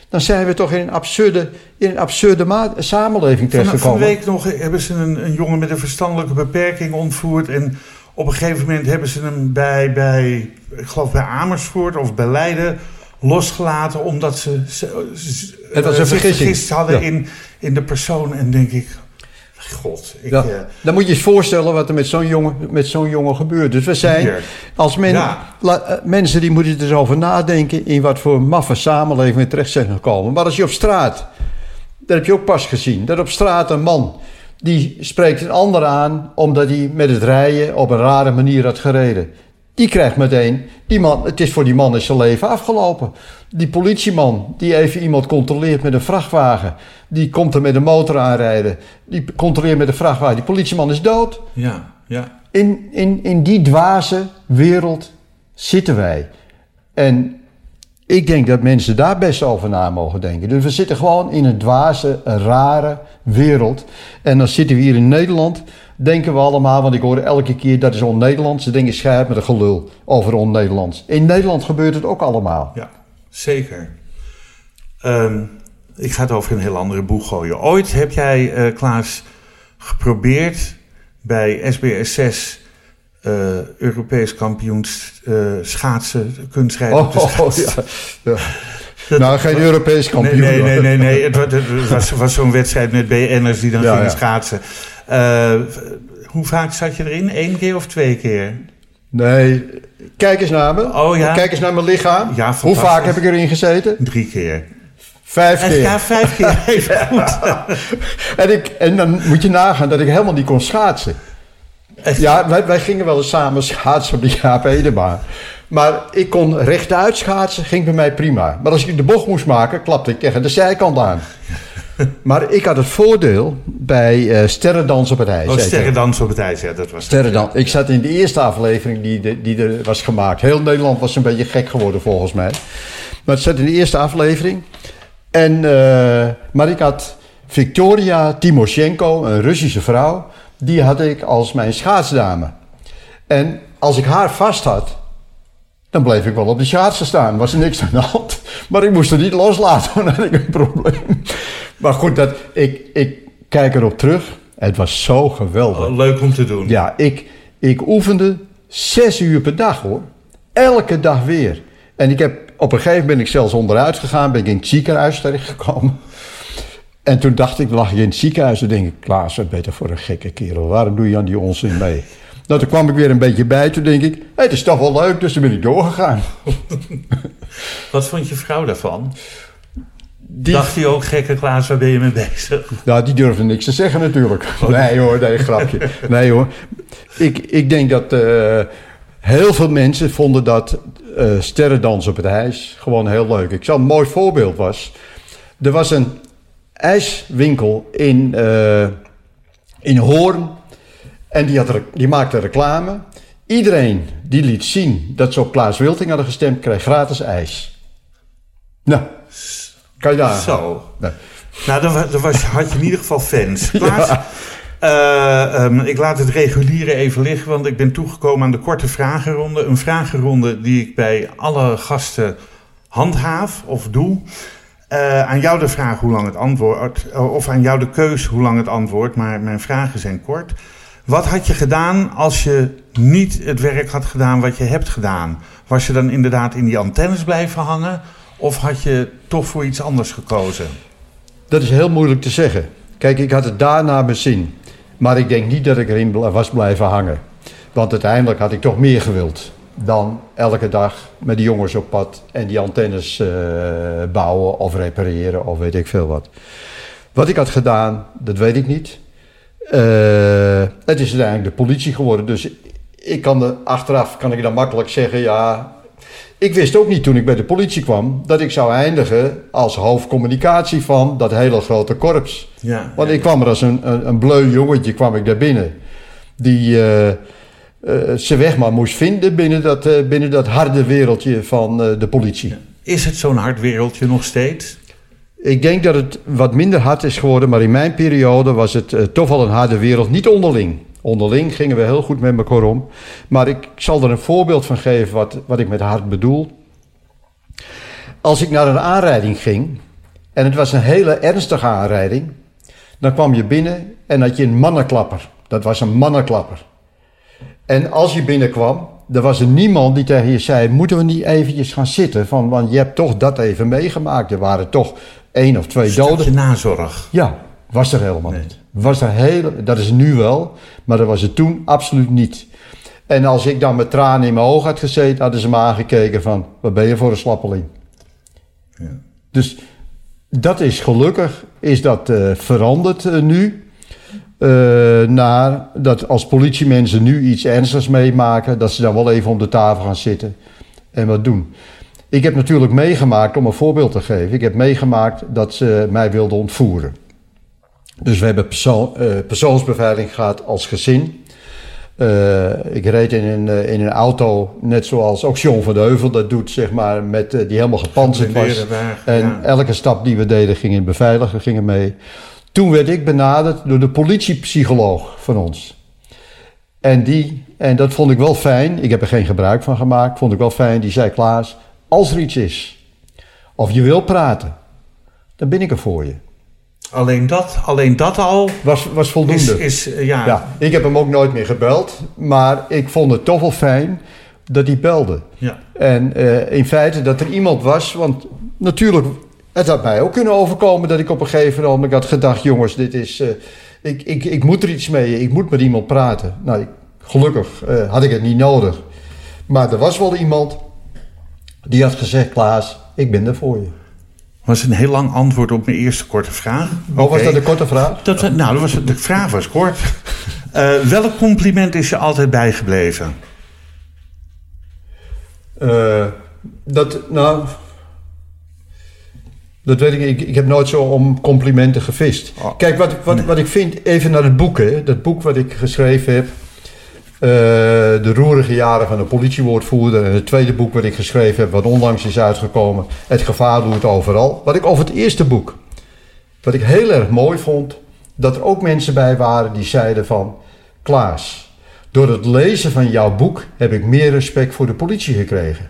Dan zijn we toch in een absurde, in een absurde samenleving terechtgekomen. Van week nog hebben ze een, een jongen met een verstandelijke beperking ontvoerd. En op een gegeven moment hebben ze hem bij, bij ik geloof bij Amersfoort of bij Leiden losgelaten. Omdat ze, ze, het was een uh, vergist hadden in, in de persoon. En denk ik, God, ik, ja, uh, dan moet je je voorstellen wat er met zo'n jongen, met zo'n jongen gebeurt. Dus we zijn als men, la, uh, mensen die moeten er eens over nadenken in wat voor maffe samenleving we terecht zijn gekomen. Maar als je op straat, dat heb je ook pas gezien, dat op straat een man die spreekt een ander aan omdat hij met het rijden op een rare manier had gereden. Die krijgt meteen, die man, het is voor die man is zijn leven afgelopen. Die politieman die even iemand controleert met een vrachtwagen, die komt er met een motor aanrijden. Die controleert met een vrachtwagen. Die politieman is dood. Ja, ja. In, in, in die dwaze wereld zitten wij. En ik denk dat mensen daar best over na mogen denken. Dus we zitten gewoon in een dwaze, rare wereld. En dan zitten we hier in Nederland, denken we allemaal, want ik hoor elke keer dat is on-Nederlands. Ze denken scherp met een gelul over on-Nederlands. In Nederland gebeurt het ook allemaal. Ja, zeker. Ehm, ik ga het over een heel andere boeg gooien. Ooit heb jij, eh Klaas, geprobeerd bij SBS 6 eh, Europees kampioens eh, schaatsen, kunstrijden te Oh, schaatsen. ja. ja. Nou, geen Europees kampioen. Nee, nee, nee, nee. nee. Het, wa- het was, was zo'n wedstrijd met BN'ers die dan Ja, gingen ja. schaatsen. Eh, hoe vaak zat je erin? Eén keer of twee keer? Nee, kijk eens naar me. Oh, ja. Kijk eens naar mijn lichaam. Ja, Hoe vaak heb ik erin gezeten? Drie keer. Vijf En keer. ja, vijf keer even goed. En, ik, en dan moet je nagaan dat ik helemaal niet kon schaatsen. Echt? Ja, wij, wij gingen wel eens samen schaatsen op de Jaap Edebaan. Maar ik kon rechtuit schaatsen, ging bij mij prima. Maar als ik de bocht moest maken, klapte ik tegen de zijkant aan. Maar ik had het voordeel bij eh Sterrendans op het ijs. Oh, sterrendans op het ijs, ja, dat was. Sterrendans. Ik zat in de eerste aflevering die, de- die er was gemaakt. Heel Nederland was een beetje gek geworden volgens mij. Maar het zat in de eerste aflevering. En, eh, maar ik had Victoria Timoshenko, een Russische vrouw. Die had ik als mijn schaatsdame. En als ik haar vast had, dan bleef ik wel op de schaatsen staan. Was er niks aan de hand. Maar ik moest er niet loslaten, want dan had ik een probleem. Maar goed, dat, ik, ik kijk erop terug. Het was zo geweldig. Oh, Leuk om te doen. Ja, ik, ik oefende zes uur per dag hoor. Elke dag weer. En ik heb, op een gegeven moment ben ik zelfs onderuit gegaan, ben ik in het ziekenhuis terechtgekomen. En toen dacht ik, lag je in het ziekenhuis, dan denk ik, Klaas, wat toch voor een gekke kerel. Waarom doe je aan die onzin mee? Nou, toen kwam ik weer een beetje bij, toen denk ik, het is toch wel leuk, dus toen ben ik doorgegaan. Wat vond je vrouw daarvan? Die, Dacht hij ook, gekke Klaas, waar ben je mee bezig? Nou, die durfde niks te zeggen natuurlijk. Nee hoor, nee, grapje. Nee hoor. Ik, ik denk dat eh, heel veel mensen vonden dat eh sterrendans op het ijs gewoon heel leuk. Ik zal een mooi voorbeeld was. Er was een ijswinkel in, eh, in Hoorn. En die, had, die maakte reclame. Iedereen die liet zien dat ze op Klaas Wilting hadden gestemd, kreeg gratis ijs. Nou, kan je daar. Zo. Nee. Nou, dan, dan was, had je in ieder geval fans. Klaas, eh, ehm, ik laat het reguliere even liggen, want ik ben toegekomen aan de korte vragenronde. Een vragenronde die ik bij alle gasten handhaaf of doe. Eh, aan jou de vraag hoe lang het antwoord, of aan jou de keus hoe lang het antwoord, maar mijn vragen zijn kort. Wat had je gedaan als je niet het werk had gedaan wat je hebt gedaan? Was je dan inderdaad in die antennes blijven hangen? Of had je toch voor iets anders gekozen? Dat is heel moeilijk te zeggen. Kijk, ik had het daarna zin. Maar ik denk niet dat ik erin was blijven hangen. Want uiteindelijk had ik toch meer gewild dan elke dag met die jongens op pad en die antennes eh, bouwen of repareren of weet ik veel wat. Wat ik had gedaan, dat weet ik niet. Eh, het is uiteindelijk de politie geworden, dus ik kan er, achteraf kan ik dan makkelijk zeggen, ja, ik wist ook niet toen ik bij de politie kwam dat ik zou eindigen als hoofdcommunicatie van dat hele grote korps. Ja, Want ja, ik kwam er als een, een, een bleu jongetje kwam ik daar binnen. Die eh, eh, zijn weg maar moest vinden binnen dat, binnen dat harde wereldje van de politie. Is het zo'n hard wereldje nog steeds? Ik denk dat het wat minder hard is geworden, maar in mijn periode was het eh, toch wel een harde wereld. Niet onderling. Onderling gingen we heel goed met elkaar om. Maar ik zal er een voorbeeld van geven wat, wat ik met hard bedoel. Als ik naar een aanrijding ging, en het was een hele ernstige aanrijding, dan kwam je binnen en had je een mannenklapper. Dat was een mannenklapper. En als je binnenkwam, er was er niemand die tegen je zei: Moeten we niet eventjes gaan zitten? Van, want je hebt toch dat even meegemaakt. Er waren toch één of twee doden. nazorg. Ja, was er helemaal Nee. niet. Was er heel, dat is nu wel, maar dat was het toen absoluut niet. En als ik dan met tranen in mijn ogen had gezeten, hadden ze me aangekeken van, wat ben je voor een slappeling? Ja. Dus dat is gelukkig, is dat eh, veranderd eh, nu. Eh, naar dat als politiemensen nu iets ernstigs meemaken, dat ze dan wel even om de tafel gaan zitten en wat doen. Ik heb natuurlijk meegemaakt, om een voorbeeld te geven, ik heb meegemaakt dat ze mij wilden ontvoeren. Dus we hebben persoon, eh, persoonsbeveiliging gehad als gezin. Eh, ik reed in een, eh, in een auto, net zoals ook John van de Heuvel dat doet, zeg maar, met, die helemaal gepantserd was. En ja. elke stap die we deden ging in beveiliger, gingen mee. Toen werd ik benaderd door de politiepsycholoog van ons. En, die, en dat vond ik wel fijn, ik heb er geen gebruik van gemaakt, vond ik wel fijn. Die zei, Klaas, als er iets is, of je wil praten, dan ben ik er voor je. Alleen dat, alleen dat al Was, was voldoende. is, is eh, ja, Ja, ik heb hem ook nooit meer gebeld, maar ik vond het toch wel fijn dat hij belde. ja. En eh, in feite dat er iemand was, want natuurlijk, het had mij ook kunnen overkomen dat ik op een gegeven moment had gedacht, jongens, dit is, eh, ik, ik, ik moet er iets mee, ik moet met iemand praten. Nou, ik- gelukkig had ik het niet nodig. Maar er was wel iemand die had gezegd, Klaas, ik ben er voor je. was een heel lang antwoord op mijn eerste korte vraag. Oh, was dat een korte vraag? Dat, nou, dat was, de vraag was kort. Eh, welk compliment is je altijd bijgebleven? Eh, dat, nou, dat weet ik. Ik, ik heb nooit zo om complimenten gevist. Oh. Kijk, wat, wat, wat ik vind, even naar het boek, hè, dat boek wat ik geschreven heb. Eh, de roerige jaren van de politiewoordvoerder. En het tweede boek wat ik geschreven heb, wat onlangs is uitgekomen. Het gevaar doet overal. Wat ik over het eerste boek, wat ik heel erg mooi vond. Dat er ook mensen bij waren die zeiden van... Klaas, door het lezen van jouw boek heb ik meer respect voor de politie gekregen.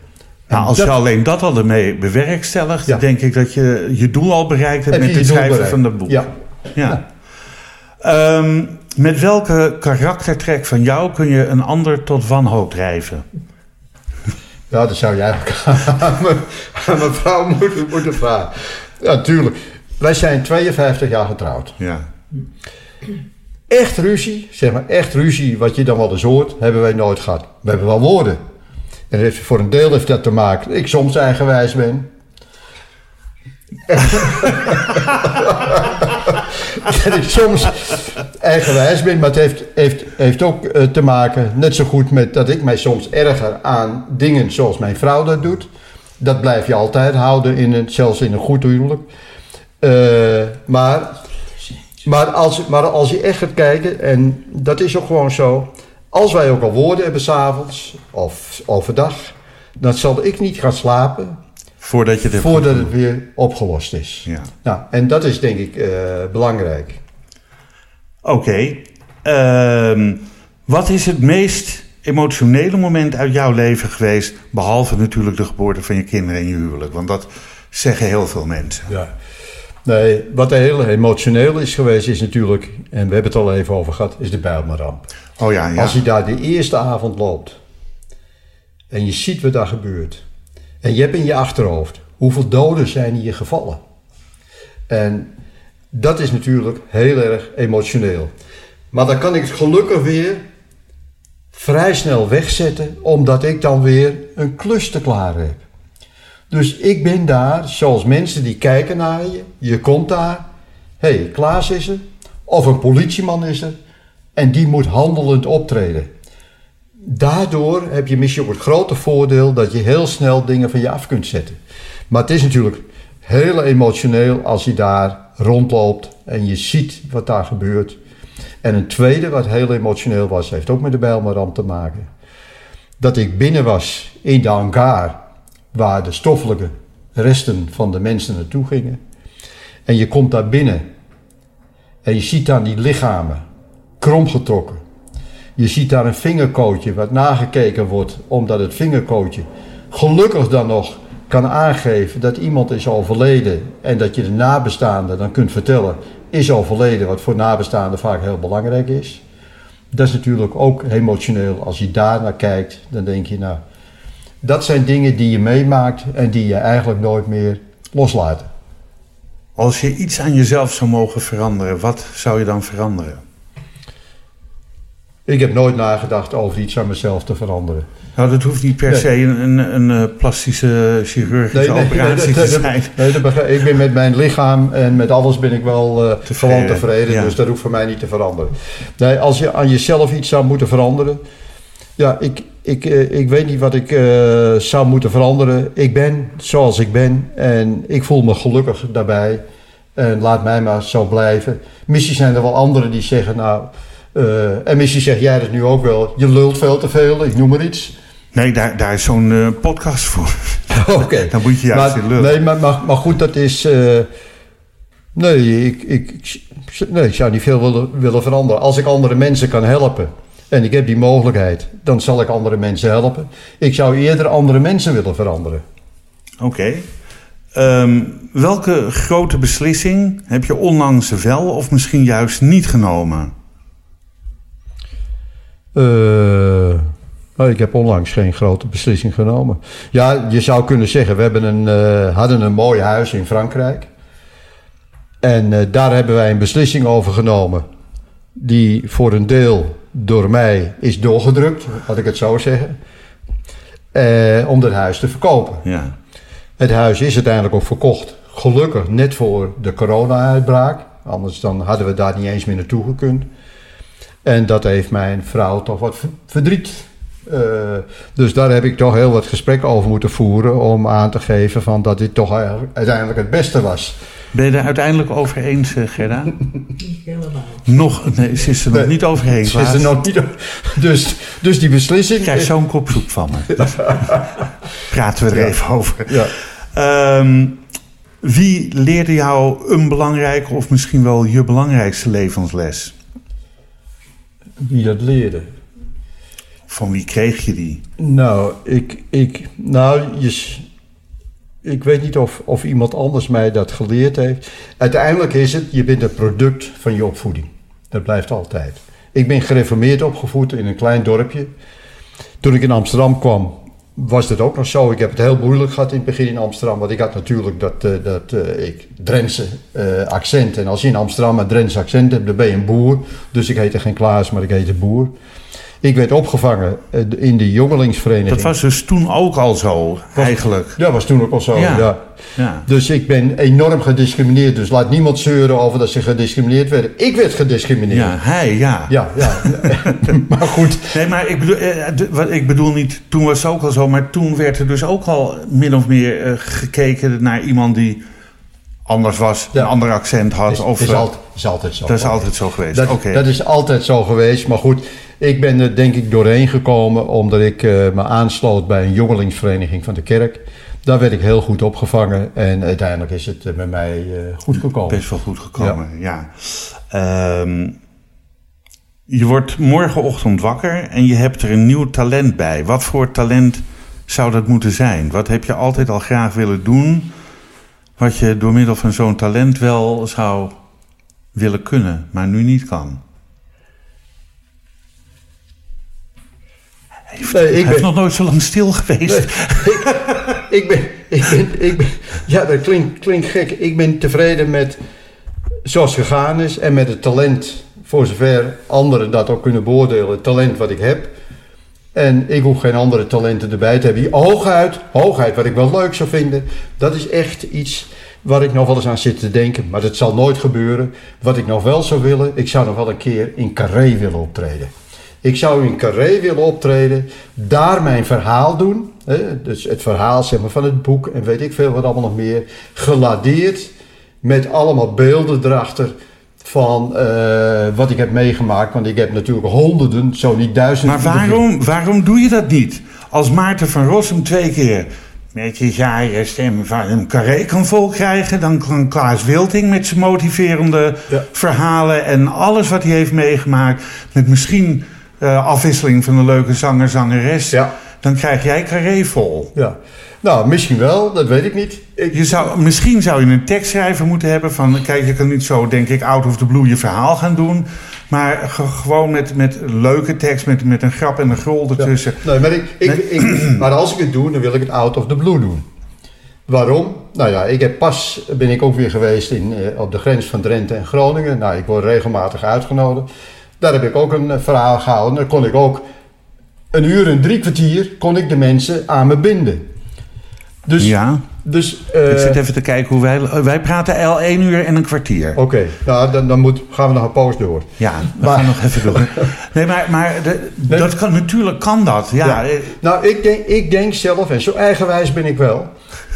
Nou, als dat- je alleen dat al ermee bewerkstelligt, Ja. denk ik dat je je doel al bereikt hebt Heb met het schrijven bereikt? van dat boek. Ja. Ja. Ehm, met welke karaktertrek van jou kun je een ander tot wanhoop drijven? Ja, dat zou jij eigenlijk aan mijn, aan mijn vrouw moeten, moeten vragen. Ja, tuurlijk. Wij zijn 52 jaar getrouwd. Ja. Echt ruzie, zeg maar echt ruzie, wat je dan wel eens hoort, hebben wij nooit gehad. We hebben wel woorden. En heeft, voor een deel heeft dat te maken dat ik soms eigenwijs ben. dat ik soms eigenwijs ben, maar het heeft, heeft, heeft ook eh, te maken net zo goed met dat ik mij soms erger aan dingen zoals mijn vrouw dat doet. Dat blijf je altijd houden, in een, zelfs in een goed huwelijk. Eh, maar maar als, maar als je echt gaat kijken, en dat is ook gewoon zo. Als wij ook al woorden hebben s'avonds of overdag, dan zal ik niet gaan slapen Voordat je het voordat het weer opgelost is. Ja. Nou, en dat is denk ik eh, belangrijk. Oké. Ehm, wat is het meest emotionele moment uit jouw leven geweest? Behalve natuurlijk de geboorte van je kinderen en je huwelijk. Want dat zeggen heel veel mensen. Ja. Nee, wat heel emotioneel is geweest is natuurlijk, en we hebben het al even over gehad, is de Bijlmerramp. Oh ja, ja. Als je daar de eerste avond loopt en je ziet wat daar gebeurt. En je hebt in je achterhoofd hoeveel doden zijn hier gevallen. En dat is natuurlijk heel erg emotioneel. Maar dan kan ik het gelukkig weer vrij snel wegzetten, omdat ik dan weer een klus te klaar heb. Dus ik ben daar, zoals mensen die kijken naar je, je komt daar, hé, hey, Klaas is er, of een politieman is er, en die moet handelend optreden. Daardoor heb je misschien ook het grote voordeel dat je heel snel dingen van je af kunt zetten. Maar het is natuurlijk heel emotioneel als je daar rondloopt en je ziet wat daar gebeurt. En een tweede wat heel emotioneel was, heeft ook met de Bijlmerramp te maken. Dat ik binnen was in de hangar waar de stoffelijke resten van de mensen naartoe gingen. En je komt daar binnen en je ziet daar die lichamen kromgetrokken. Je ziet daar een vingerkootje wat nagekeken wordt, omdat het vingerkootje gelukkig dan nog kan aangeven dat iemand is overleden en dat je de nabestaande dan kunt vertellen is overleden, wat voor nabestaanden vaak heel belangrijk is. Dat is natuurlijk ook emotioneel. Als je daar naar kijkt, dan denk je nou, dat zijn dingen die je meemaakt en die je eigenlijk nooit meer loslaat. Als je iets aan jezelf zou mogen veranderen, wat zou je dan veranderen? Ik heb nooit nagedacht over iets aan mezelf te veranderen. Nou, dat hoeft niet per Nee. se een, een, een eh, plastische chirurgische operatie dat- te zijn. nee, ik ben met mijn lichaam en met alles ben ik wel eh Tevreden, gewoon tevreden. ja. Dus dat hoeft voor mij niet te veranderen. Nee, als je aan jezelf iets zou moeten veranderen. Ja, ik, ik, eh, ik weet niet wat ik eh, zou moeten veranderen. Ik ben zoals ik ben en ik voel me gelukkig daarbij. En laat mij maar zo blijven. Misschien zijn er wel anderen die zeggen, nou, Eh, en misschien zeg jij dat nu ook wel. Je lult veel te veel, ik noem maar iets. Nee, daar, daar is zo'n eh, podcast voor. Oké. Dan moet je juist maar, in lullen. Nee, maar, maar, maar goed, dat is... eh, nee, ik, ik, nee, ik zou niet veel willen, willen veranderen. Als ik andere mensen kan helpen en ik heb die mogelijkheid, dan zal ik andere mensen helpen. Ik zou eerder andere mensen willen veranderen. Oké. Ehm, welke grote beslissing heb je onlangs wel of misschien juist niet genomen? Eh, nou, ik heb onlangs geen grote beslissing genomen. Ja, je zou kunnen zeggen, we hebben een, eh, hadden een mooi huis in Frankrijk. En eh, daar hebben wij een beslissing over genomen. Die voor een deel door mij is doorgedrukt, laat ik het zo zeggen. Eh, om dat huis te verkopen. Ja. Het huis is uiteindelijk ook verkocht. Gelukkig net voor de corona-uitbraak. Anders dan hadden we daar niet eens meer naartoe gekund. En dat heeft mijn vrouw toch wat ver- verdriet. Eh, dus daar heb ik toch heel wat gesprekken over moeten voeren. Om aan te geven van dat dit toch eigenlijk uiteindelijk het beste was. Ben je er uiteindelijk over eens, eh, Gerda? Niet helemaal. Nog, nee, ze is er nog Nee, niet overheen. Ze is er nog niet, dus, dus die beslissing. Ik krijg zo'n kop soep van me. Praten we er Ja. even over. Ja. Ehm, wie leerde jou een belangrijke of misschien wel je belangrijkste levensles? Wie dat leerde. Van wie kreeg je die? Nou, ik, ik, nou je, ik weet niet of, of iemand anders mij dat geleerd heeft. Uiteindelijk is het, je bent een product van je opvoeding. Dat blijft altijd. Ik ben gereformeerd opgevoed in een klein dorpje. Toen ik in Amsterdam kwam, was dat ook nog zo. Ik heb het heel moeilijk gehad in het begin in Amsterdam. Want ik had natuurlijk dat, eh, dat eh, ik, Drentse eh, accent. En als je in Amsterdam een Drentse accent hebt, dan ben je een boer. Dus ik heette geen Klaas, maar ik heette Boer. Ik werd opgevangen eh, in de jongelingsvereniging. Dat was dus toen ook al zo, eigenlijk. Ja, was toen ook al zo. Ja. Ja. Ja. Dus ik ben enorm gediscrimineerd. Dus laat niemand zeuren over dat ze gediscrimineerd werden. Ik werd gediscrimineerd. Ja, hij, ja. Ja, ja. maar goed. Nee, maar ik bedoel, eh, ik bedoel niet, toen was het ook al zo, maar toen werd er dus ook al min of meer eh, gekeken naar iemand die anders was, Ja. een ander accent had. Is, of, is, altijd, is altijd zo. dat is altijd zo geweest. Dat, Oké. dat is altijd zo geweest. Maar goed, ik ben er denk ik doorheen gekomen omdat ik eh, me aansloot bij een jongelingsvereniging van de kerk. Daar werd ik heel goed opgevangen en uiteindelijk is het eh, met mij eh, goed gekomen. Best wel goed gekomen, ja. Ehm, je wordt morgenochtend wakker en je hebt er een nieuw talent bij. Wat voor talent zou dat moeten zijn? Wat heb je altijd al graag willen doen, wat je door middel van zo'n talent wel zou willen kunnen, maar nu niet kan? Nee, ik heeft ben, nog nooit zo lang stil geweest. ik ben, ik ben, ik ben, ja, dat klinkt, klinkt gek. Ik ben tevreden met zoals het gegaan is en met het talent, voor zover anderen dat ook kunnen beoordelen, het talent wat ik heb. En ik hoef geen andere talenten erbij te hebben. Hooguit, hooguit, wat ik wel leuk zou vinden, dat is echt iets waar ik nog wel eens aan zit te denken. Maar dat zal nooit gebeuren. Wat ik nog wel zou willen, ik zou nog wel een keer in Carré willen optreden. Ik zou in Carré willen optreden, daar mijn verhaal doen. Hè, dus het verhaal zeg maar, van het boek en weet ik veel wat allemaal nog meer. Geladeerd met allemaal beelden erachter van eh, wat ik heb meegemaakt. Want ik heb natuurlijk honderden, zo niet duizenden. Maar waarom, waarom doe je dat niet? Als Maarten van Rossum twee keer met die saaie stem van een carré kan vol krijgen, dan kan Klaas Wilting met zijn motiverende Ja. verhalen en alles wat hij heeft meegemaakt, met misschien eh, afwisseling van een leuke zanger, zangeres, Ja. dan krijg jij carré vol. Ja. Nou, misschien wel, dat weet ik niet. Ik, Je zou, misschien zou je een tekstschrijver moeten hebben van... kijk, je kan niet zo, denk ik, out of the blue je verhaal gaan doen... maar ge- gewoon met, met leuke tekst, met, met een grap en een grol ertussen. Nee, maar, ik, ik, ik, maar als ik het doe, dan wil ik het out of the blue doen. Waarom? Nou ja, ik heb pas ben ik ook weer geweest in, eh, op de grens van Drenthe en Groningen. Nou, ik word regelmatig uitgenodigd. Daar heb ik ook een eh, verhaal gehouden. Daar kon ik ook een uur en drie kwartier kon ik de mensen aan me binden. Dus, Ja, dus eh, ik zit even te kijken hoe wij... Wij praten al één uur en een kwartier. Oké, nou, dan, dan moet, gaan we nog een poos door. Ja, we Maar- gaan nog even door. Nee, maar, maar de- dat kan, natuurlijk kan dat. Ja, Ja. eh, Nou, ik denk, ik denk zelf, en zo eigenwijs ben ik wel.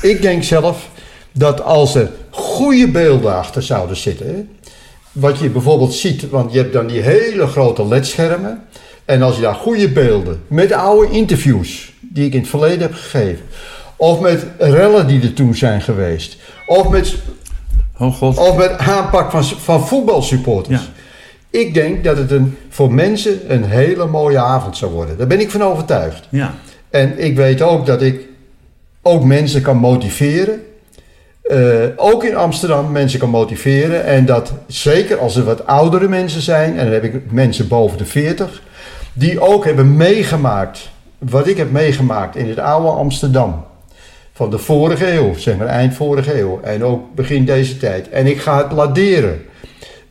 Ik denk zelf dat als er goede beelden achter zouden zitten. Wat je bijvoorbeeld ziet, want je hebt dan die hele grote ledschermen. En als je daar goede beelden, met oude interviews die ik in het verleden heb gegeven. Of met rellen die er toen zijn geweest. Of met, Oh god. of met aanpak van, van voetbalsupporters. Ja. Ik denk dat het een, voor mensen een hele mooie avond zou worden. Daar ben ik van overtuigd. Ja. En ik weet ook dat ik ook mensen kan motiveren. Eh, ook in Amsterdam mensen kan motiveren. En dat zeker als er wat oudere mensen zijn, en dan heb ik mensen boven de 40, die ook hebben meegemaakt wat ik heb meegemaakt in het oude Amsterdam. Van de vorige eeuw, zeg maar eind vorige eeuw. En ook begin deze tijd. En ik ga het laderen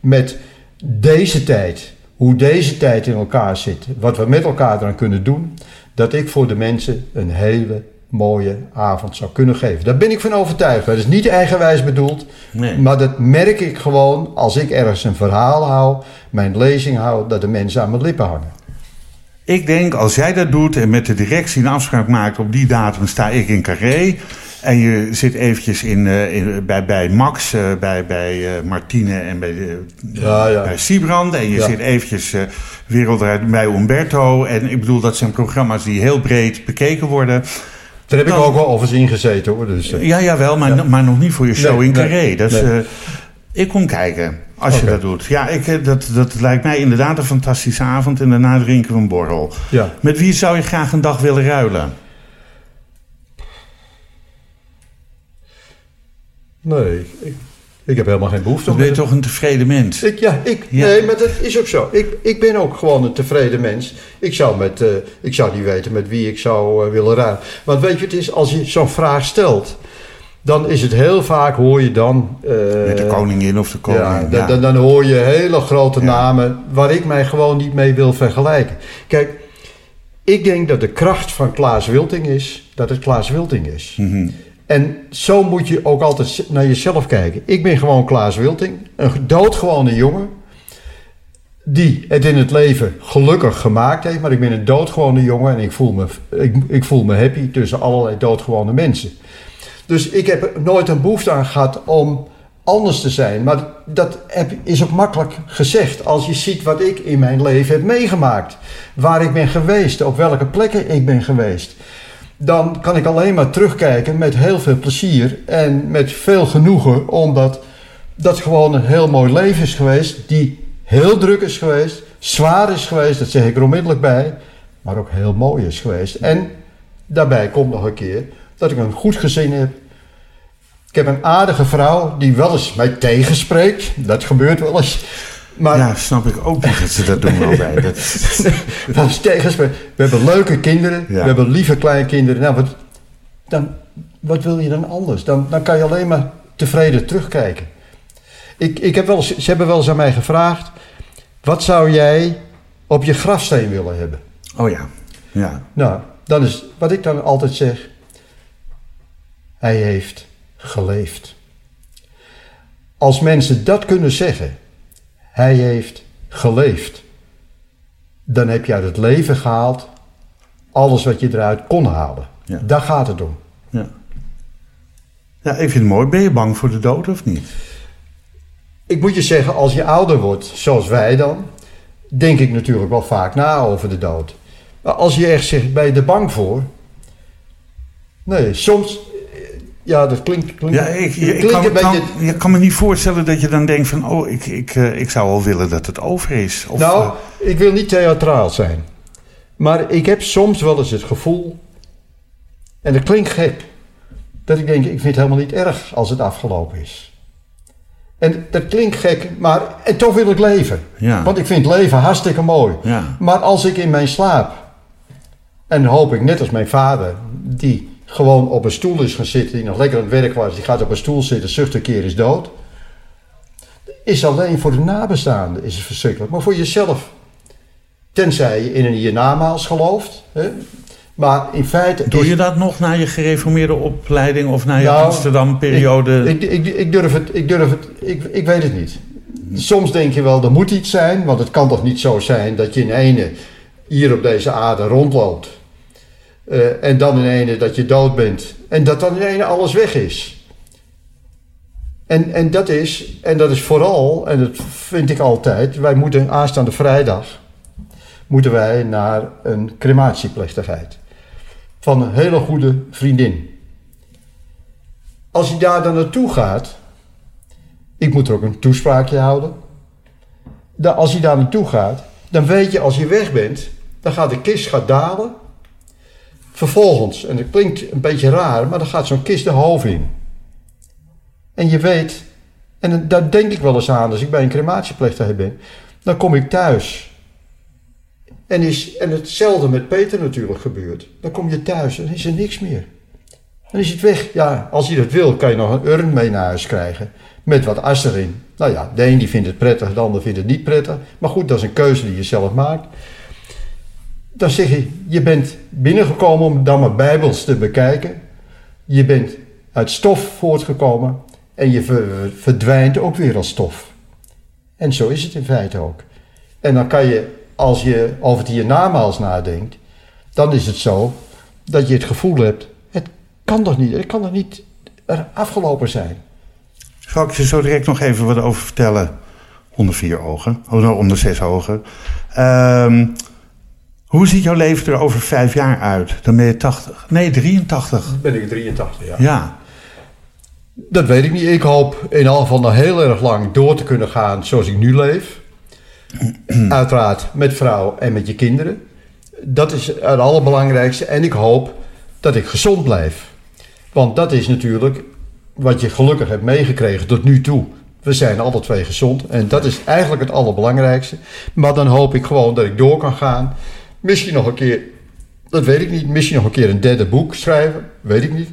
met deze tijd. Hoe deze tijd in elkaar zit. Wat we met elkaar eraan kunnen doen. Dat ik voor de mensen een hele mooie avond zou kunnen geven. Daar ben ik van overtuigd. Dat is niet eigenwijs bedoeld. Nee. Maar dat merk ik gewoon als ik ergens een verhaal hou. Mijn lezing hou. Dat de mensen aan mijn lippen hangen. Ik denk, als jij dat doet en met de directie een afspraak maakt op die datum, sta ik in Carré. En je zit eventjes in, eh, in, bij, bij Max, eh, bij, bij eh, Martine en bij, Ja, ja. bij Siebrand. En je Ja. zit eventjes wereldwijd bij Umberto. En ik bedoel, dat zijn programma's die heel breed bekeken worden. Daar heb ik ook wel over eens ingezeten hoor. Dus, eh, Ja, jawel, maar, maar nog niet voor je show Nee, in nee, Carré. Dat is, nee. eh, ik kom kijken, als je dat doet. Ja, ik, eh, dat, dat lijkt mij inderdaad een fantastische avond. En daarna drinken we een borrel. ja. Met wie zou je graag een dag willen ruilen? Nee, ik, ik heb helemaal geen behoefte Dan ben je toch een tevreden mens? Ik, ja, ik, Ja. nee, maar dat is ook zo. Ik, ik ben ook gewoon een tevreden mens. Ik zou, met, eh, ik zou niet weten met wie ik zou eh, willen ruilen. Want weet je, het is als je zo'n vraag stelt, dan is het heel vaak hoor je dan. eh, Met de koningin of de koning? Ja, Ja, dan, dan, dan hoor je hele grote namen waar ik mij gewoon niet mee wil vergelijken. Kijk, ik denk dat de kracht van Klaas Wilting is dat het Klaas Wilting is. Mhm. En zo moet je ook altijd naar jezelf kijken. Ik ben gewoon Klaas Wilting, een doodgewone jongen. Die het in het leven gelukkig gemaakt heeft. Maar ik ben een doodgewone jongen en ik voel me, ik, ik voel me happy tussen allerlei doodgewone mensen. Dus ik heb nooit een behoefte aan gehad om anders te zijn. Maar dat heb, is ook makkelijk gezegd als je ziet wat ik in mijn leven heb meegemaakt. Waar ik ben geweest, op welke plekken ik ben geweest. Dan kan ik alleen maar terugkijken met heel veel plezier en met veel genoegen. Omdat dat gewoon een heel mooi leven is geweest. Die heel druk is geweest, zwaar is geweest, dat zeg ik er onmiddellijk bij. Maar ook heel mooi is geweest. En daarbij komt nog een keer dat ik een goed gezin heb. Ik heb een aardige vrouw die wel eens mij tegenspreekt. Dat gebeurt wel eens. Maar Ja, snap ik ook niet dat ze dat doen altijd. Dat, eens tegenspreekt. We hebben leuke kinderen. Ja. We hebben lieve kleinkinderen. Nou, wat, dan, wat wil je dan anders? Dan, dan kan je alleen maar tevreden terugkijken. Ik, ik heb wel eens, ze hebben wel eens aan mij gevraagd... Wat zou jij op je grafsteen willen hebben? oh ja, ja. Nou, dan is wat ik dan altijd zeg. Hij heeft geleefd. Als mensen dat kunnen zeggen, hij heeft geleefd, dan heb je uit het leven gehaald alles wat je eruit kon halen. Ja. Daar gaat het om. ja. Ja, ik vind het mooi. Ben je bang voor de dood of niet? Ik moet je zeggen, als je ouder wordt, zoals wij dan, denk ik natuurlijk wel vaak na over de dood. Maar als je echt zegt, ben je er bang voor? Nee, soms, ja, dat klinkt, klinkt, Ja, ik, je, ik klinkt kan, een beetje... kan, je kan me niet voorstellen dat je dan denkt van... oh, ik, ik, eh, ik zou wel willen dat het over is. Of, nou, eh, ik wil niet theatraal zijn. Maar ik heb soms wel eens het gevoel, en dat klinkt gek, dat ik denk, ik vind het helemaal niet erg als het afgelopen is. En dat klinkt gek, maar en toch wil ik leven. ja, Want ik vind leven hartstikke mooi. ja, Maar als ik in mijn slaap, en hoop ik net als mijn vader, die gewoon op een stoel is gaan zitten, die nog lekker aan het werk was, die gaat op een stoel zitten, zucht een keer is dood. Is alleen voor de nabestaanden is het verschrikkelijk, maar voor jezelf, tenzij je in een hiernamaals gelooft. Hè? Maar in feite. Doe je dat nog na je gereformeerde opleiding of na je Nou, Amsterdam-periode? Ik, ik, ik, ik durf het, ik durf het, ik, ik weet het niet. Soms denk je wel, er moet iets zijn, want het kan toch niet zo zijn dat je in ene hier op deze aarde rondloopt. Eh, en dan in ene dat je dood bent. En dat dan in ene alles weg is. En, en, dat is, en dat is vooral, en dat vind ik altijd, wij moeten aanstaande vrijdag, moeten wij naar een crematieplechtigheid. Van een hele goede vriendin. Als je daar dan naartoe gaat, ik moet er ook een toespraakje houden. als je daar naartoe gaat, dan weet je als je weg bent, dan gaat de kist gaat dalen. Vervolgens, en dat klinkt een beetje raar, maar dan gaat zo'n kist de hoofd in. En je weet, en daar denk ik wel eens aan als ik bij een crematieplechtigheid ben, dan kom ik thuis. En, is, en hetzelfde met Peter natuurlijk gebeurt. Dan kom je thuis en is er niks meer. Dan is het weg. Ja, als je dat wil, kan je nog een urn mee naar huis krijgen. Met wat as erin. Nou ja, de een die vindt het prettig, de ander vindt het niet prettig. Maar goed, dat is een keuze die je zelf maakt. Dan zeg je, je bent binnengekomen om dan maar bijbels te bekijken. Je bent uit stof voortgekomen. En je verdwijnt ook weer als stof. En zo is het in feite ook. En dan kan je, als je over het hiernamaals nadenkt, dan is het zo dat je het gevoel hebt, het kan toch niet, het kan toch niet afgelopen zijn. Zal ik je zo direct nog even wat over vertellen? Onder vier ogen, oh, onder zes ogen. Ehm, hoe ziet jouw leven er over vijf jaar uit? Dan ben je 80, nee 83. Dan ben ik 83, ja. Ja. Dat weet ik niet. Ik hoop in ieder geval nog heel erg lang door te kunnen gaan zoals ik nu leef. Uiteraard met vrouw en met je kinderen. Dat is het allerbelangrijkste. En ik hoop dat ik gezond blijf. Want dat is natuurlijk wat je gelukkig hebt meegekregen tot nu toe. We zijn alle twee gezond en dat is eigenlijk het allerbelangrijkste. Maar dan hoop ik gewoon dat ik door kan gaan. Misschien nog een keer, dat weet ik niet, misschien nog een keer een derde boek schrijven, weet ik niet.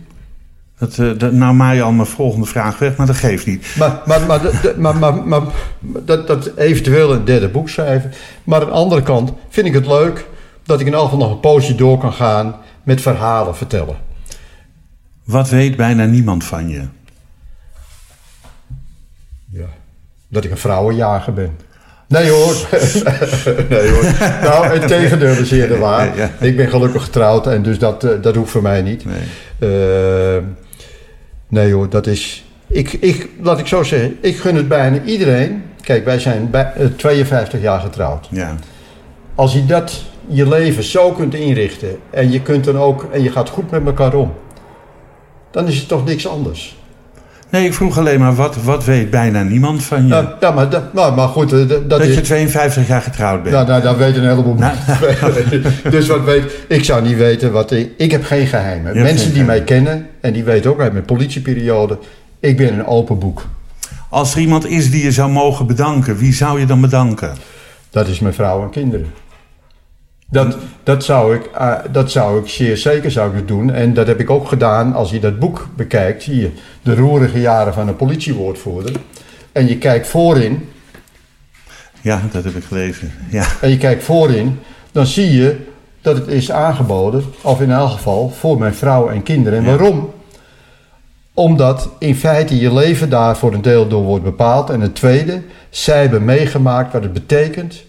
Dat, uh, dat, nou maai je al mijn volgende vraag weg, maar dat geeft niet. Maar, maar, maar, maar, maar, maar, dat, dat eventueel een derde boek schrijven. Maar aan de andere kant vind ik het leuk dat ik in elk geval nog een poosje door kan gaan met verhalen vertellen. Wat weet bijna niemand van je? Ja, dat ik een vrouwenjager ben. Nee hoor. nee hoor. Nou, het tegendeel is eerder waar. Ik ben gelukkig getrouwd en dus dat, uh, dat hoeft voor mij niet. Nee, uh, nee hoor, dat is... Ik, ik, laat ik zo zeggen, ik gun het bijna iedereen. Kijk, wij zijn bij, uh, 52 jaar getrouwd. Ja. Als je dat, je leven zo kunt inrichten en je kunt dan ook, en je gaat goed met elkaar om, dan is het toch niks anders. Nee, ik vroeg alleen maar, wat, wat weet bijna niemand van je? Ja, ja maar, dat, nou, maar goed. Dat, dat is, je 52 jaar getrouwd bent. Ja, nou, dat weten een heleboel nou, Dus wat weet ik, zou niet weten wat ik... Ik heb geen geheimen. Mensen die mij kennen, en die weten ook uit mijn politieperiode... Ik ben een open boek. Als er iemand is die je zou mogen bedanken, wie zou je dan bedanken? Dat is mijn vrouw en kinderen. Dat, dat, zou ik, uh, dat zou ik zeer zeker zou ik doen. En dat heb ik ook gedaan als je dat boek bekijkt. Zie je de roerige jaren van een politiewoordvoerder. En je kijkt voorin. Ja, dat heb ik gelezen. Ja. En je kijkt voorin. Dan zie je dat het is aangeboden. Of in elk geval voor mijn vrouw en kinderen. En waarom? Omdat in feite je leven daar voor een deel door wordt bepaald. En het tweede, zij hebben meegemaakt wat het betekent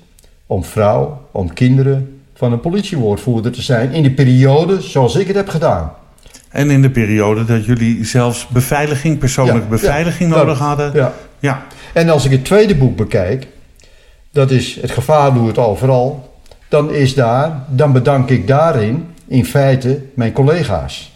om vrouw, om kinderen, van een politiewoordvoerder te zijn in de periode zoals ik het heb gedaan. En in de periode dat jullie zelfs beveiliging, persoonlijke beveiliging nodig hadden. Ja. ja. En als ik het tweede boek bekijk, dat is Het gevaar loert overal, dan is daar, dan bedank ik daarin in feite mijn collega's.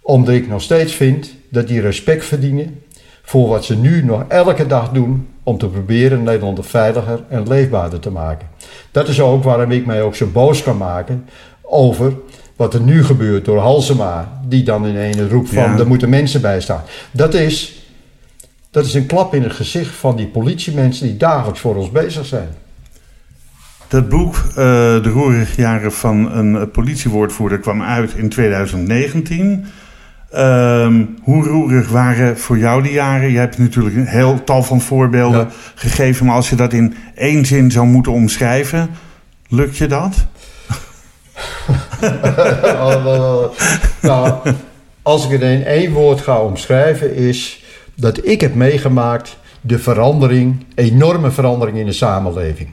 Omdat ik nog steeds vind dat die respect verdienen voor wat ze nu nog elke dag doen om te proberen Nederland veiliger en leefbaarder te maken. Dat is ook waarom ik mij ook zo boos kan maken over wat er nu gebeurt door Halsema, die dan in een roep van ja. er moeten mensen bij staan. Dat is, dat is een klap in het gezicht van die politiemensen die dagelijks voor ons bezig zijn. Dat boek, uh, De roerige jaren van een politiewoordvoerder, kwam uit in 2019. Um, hoe roerig waren voor jou die jaren? Je hebt natuurlijk een heel tal van voorbeelden gegeven, maar als je dat in één zin zou moeten omschrijven, lukt je dat? nou, als ik het in één woord ga omschrijven, is dat ik heb meegemaakt de verandering, enorme verandering in de samenleving.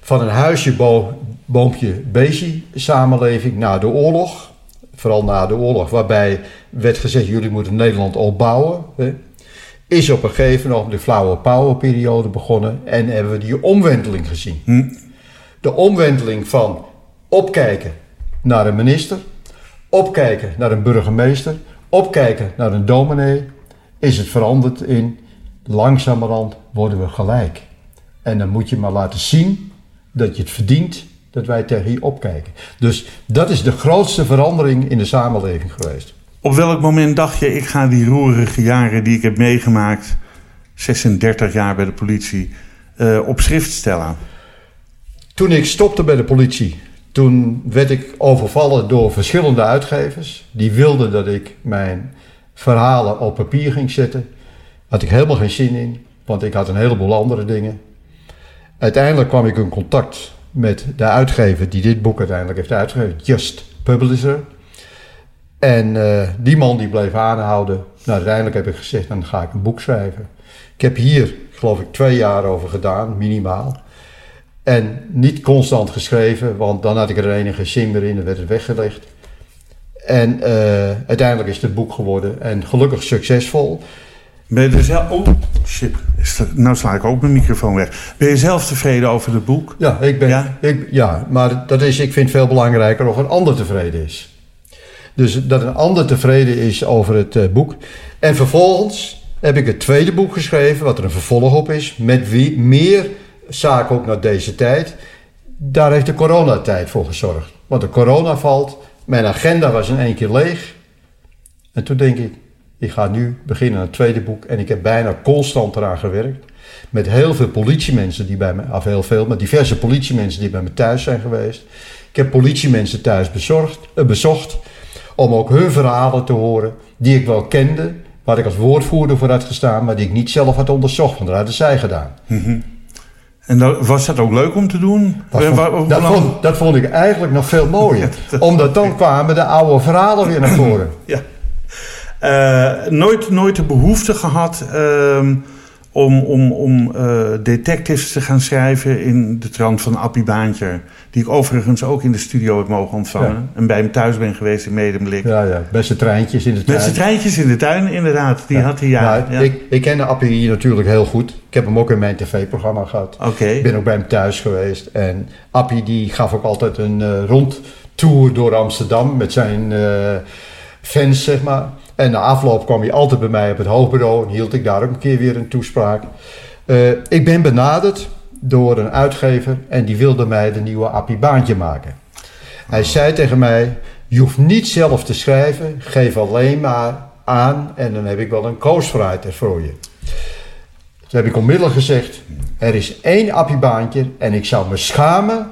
Van een huisje, bo boompje, beestje samenleving na de oorlog vooral na de oorlog, waarbij werd gezegd: jullie moeten Nederland opbouwen. Hè? is op een gegeven moment de flauwe power periode begonnen en hebben we die omwenteling gezien. Hm. De omwenteling van opkijken naar een minister, opkijken naar een burgemeester, opkijken naar een dominee, is het veranderd in langzamerhand worden we gelijk. En dan moet je maar laten zien dat je het verdient dat wij tegen je opkijken. Dus dat is de grootste verandering in de samenleving geweest. Op welk moment dacht je, ik ga die roerige jaren die ik heb meegemaakt, 36 jaar bij de politie, uh, op schrift stellen? Toen ik stopte bij de politie, toen werd ik overvallen door verschillende uitgevers. Die wilden dat ik mijn verhalen op papier ging zetten. Had ik helemaal geen zin in, want ik had een heleboel andere dingen. Uiteindelijk kwam ik in contact met de uitgever die dit boek uiteindelijk heeft uitgegeven, Just Publisher. En uh, die man die bleef aanhouden. Nou, uiteindelijk heb ik gezegd, dan ga ik een boek schrijven. Ik heb hier, geloof ik, twee jaar over gedaan, minimaal. En niet constant geschreven, want dan had ik er enige zin meer in en werd het weggelegd. En uh, uiteindelijk is het boek geworden en gelukkig succesvol. Ben je er zelf... Oh, shit. Nou sla ik ook mijn microfoon weg. Ben je zelf tevreden over het boek? Ja, ik ben, ja? Ik, ja maar dat is, ik vind het veel belangrijker of een ander tevreden is. Dus dat een ander tevreden is over het uh, boek. En vervolgens heb ik het tweede boek geschreven, wat er een vervolg op is, met wie, meer zaken ook naar deze tijd. Daar heeft de coronatijd voor gezorgd. Want de corona valt, mijn agenda was in één keer leeg. En toen denk ik, ik ga nu beginnen aan het tweede boek en ik heb bijna constant eraan gewerkt. Met heel veel politiemensen die bij me, of heel veel, met diverse politiemensen die bij me thuis zijn geweest. Ik heb politiemensen thuis bezorgd, uh, bezocht om ook hun verhalen te horen die ik wel kende, waar ik als woordvoerder voor had gestaan, maar die ik niet zelf had onderzocht, want dat hadden zij gedaan. Mm En dat, was dat ook leuk om te doen? Dat vond, dat, vond, dat vond, ik eigenlijk nog veel mooier. omdat dan kwamen de oude verhalen weer naar voren. ja. Uh, nooit, nooit de behoefte gehad uh, om, om, om uh, detectives te gaan schrijven in de trant van Appie Baantje. Die ik overigens ook in de studio heb mogen ontvangen. Ja. En bij hem thuis ben geweest in Medemblik. Ja, ja. Beste treintjes in de tuin. Beste treintjes in de tuin, inderdaad. Die ja. had hij, ja. Nou, ja. Ik, ik ken Appie hier natuurlijk heel goed. Ik heb hem ook in mijn tv-programma gehad. Oké. Okay. Ik ben ook bij hem thuis geweest. En Appie die gaf ook altijd een uh, rondtour door Amsterdam met zijn uh, fans, zeg maar. En na afloop kwam hij altijd bij mij op het hoofdbureau en hield ik daar ook een keer weer een toespraak. Uh, ik ben benaderd door een uitgever en die wilde mij de nieuwe Appie Baantje maken. Hij zei tegen mij, je hoeft niet zelf te schrijven, geef alleen maar aan en dan heb ik wel een ghostwriter voor je. Toen heb ik onmiddellijk gezegd, er is één Appie Baantje en ik zou me schamen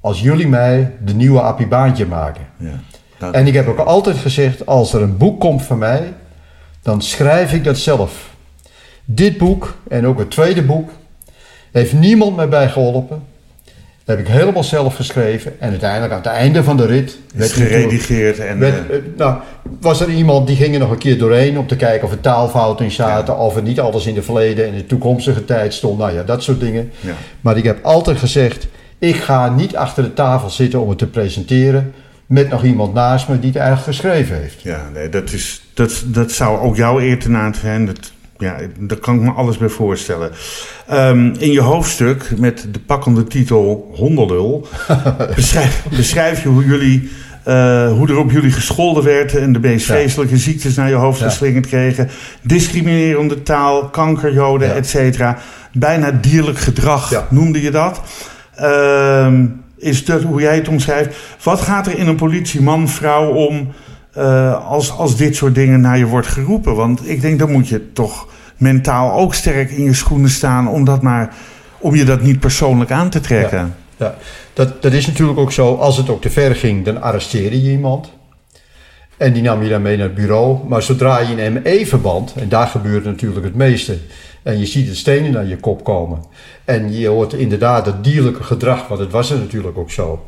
als jullie mij de nieuwe Appie Baantje maken. Ja. Dat... En ik heb ook altijd gezegd, als er een boek komt van mij, dan schrijf ik dat zelf. Dit boek en ook het tweede boek heeft niemand mij bij geholpen. Dat heb ik helemaal zelf geschreven. En uiteindelijk aan het einde van de rit... werd geredigeerd en... Werd, uh, nou, was er iemand die ging er nog een keer doorheen... om te kijken of er taalfouten in zaten... Ja. of er niet alles in de verleden en de toekomstige tijd stond. Nou ja, dat soort dingen. Ja. Maar ik heb altijd gezegd... ik ga niet achter de tafel zitten om het te presenteren met nog iemand naast me die het eigenlijk geschreven heeft. Ja, nee, dat, is, dat, dat zou ook jouw eer te na zijn. Dat, ja, daar kan ik me alles bij voorstellen. Um, in je hoofdstuk met de pakkende titel Hondelul beschrijf, beschrijf je hoe jullie... Uh, hoe er op jullie gescholden werd en de meest ja. vreselijke ziektes naar je hoofd ja. geslingerd kregen. Discriminerende taal, kankerjoden, ja. et cetera. Bijna dierlijk gedrag noemde je dat. Uh, is dat hoe jij het omschrijft. Wat gaat er in een politie, man, vrouw om uh, als, als dit soort dingen naar je wordt geroepen? Want ik denk, dan moet je toch mentaal ook sterk in je schoenen staan om, dat maar, om je dat niet persoonlijk aan te trekken. Ja, ja. Dat, dat is natuurlijk ook zo. Als het ook te ver ging, dan arresteerde je iemand. En die nam je dan mee naar het bureau. Maar zodra je een ME-verband, en daar gebeurt natuurlijk het meeste, en je ziet de stenen naar je kop komen. En je hoort inderdaad dat dierlijke gedrag, want het was er natuurlijk ook zo.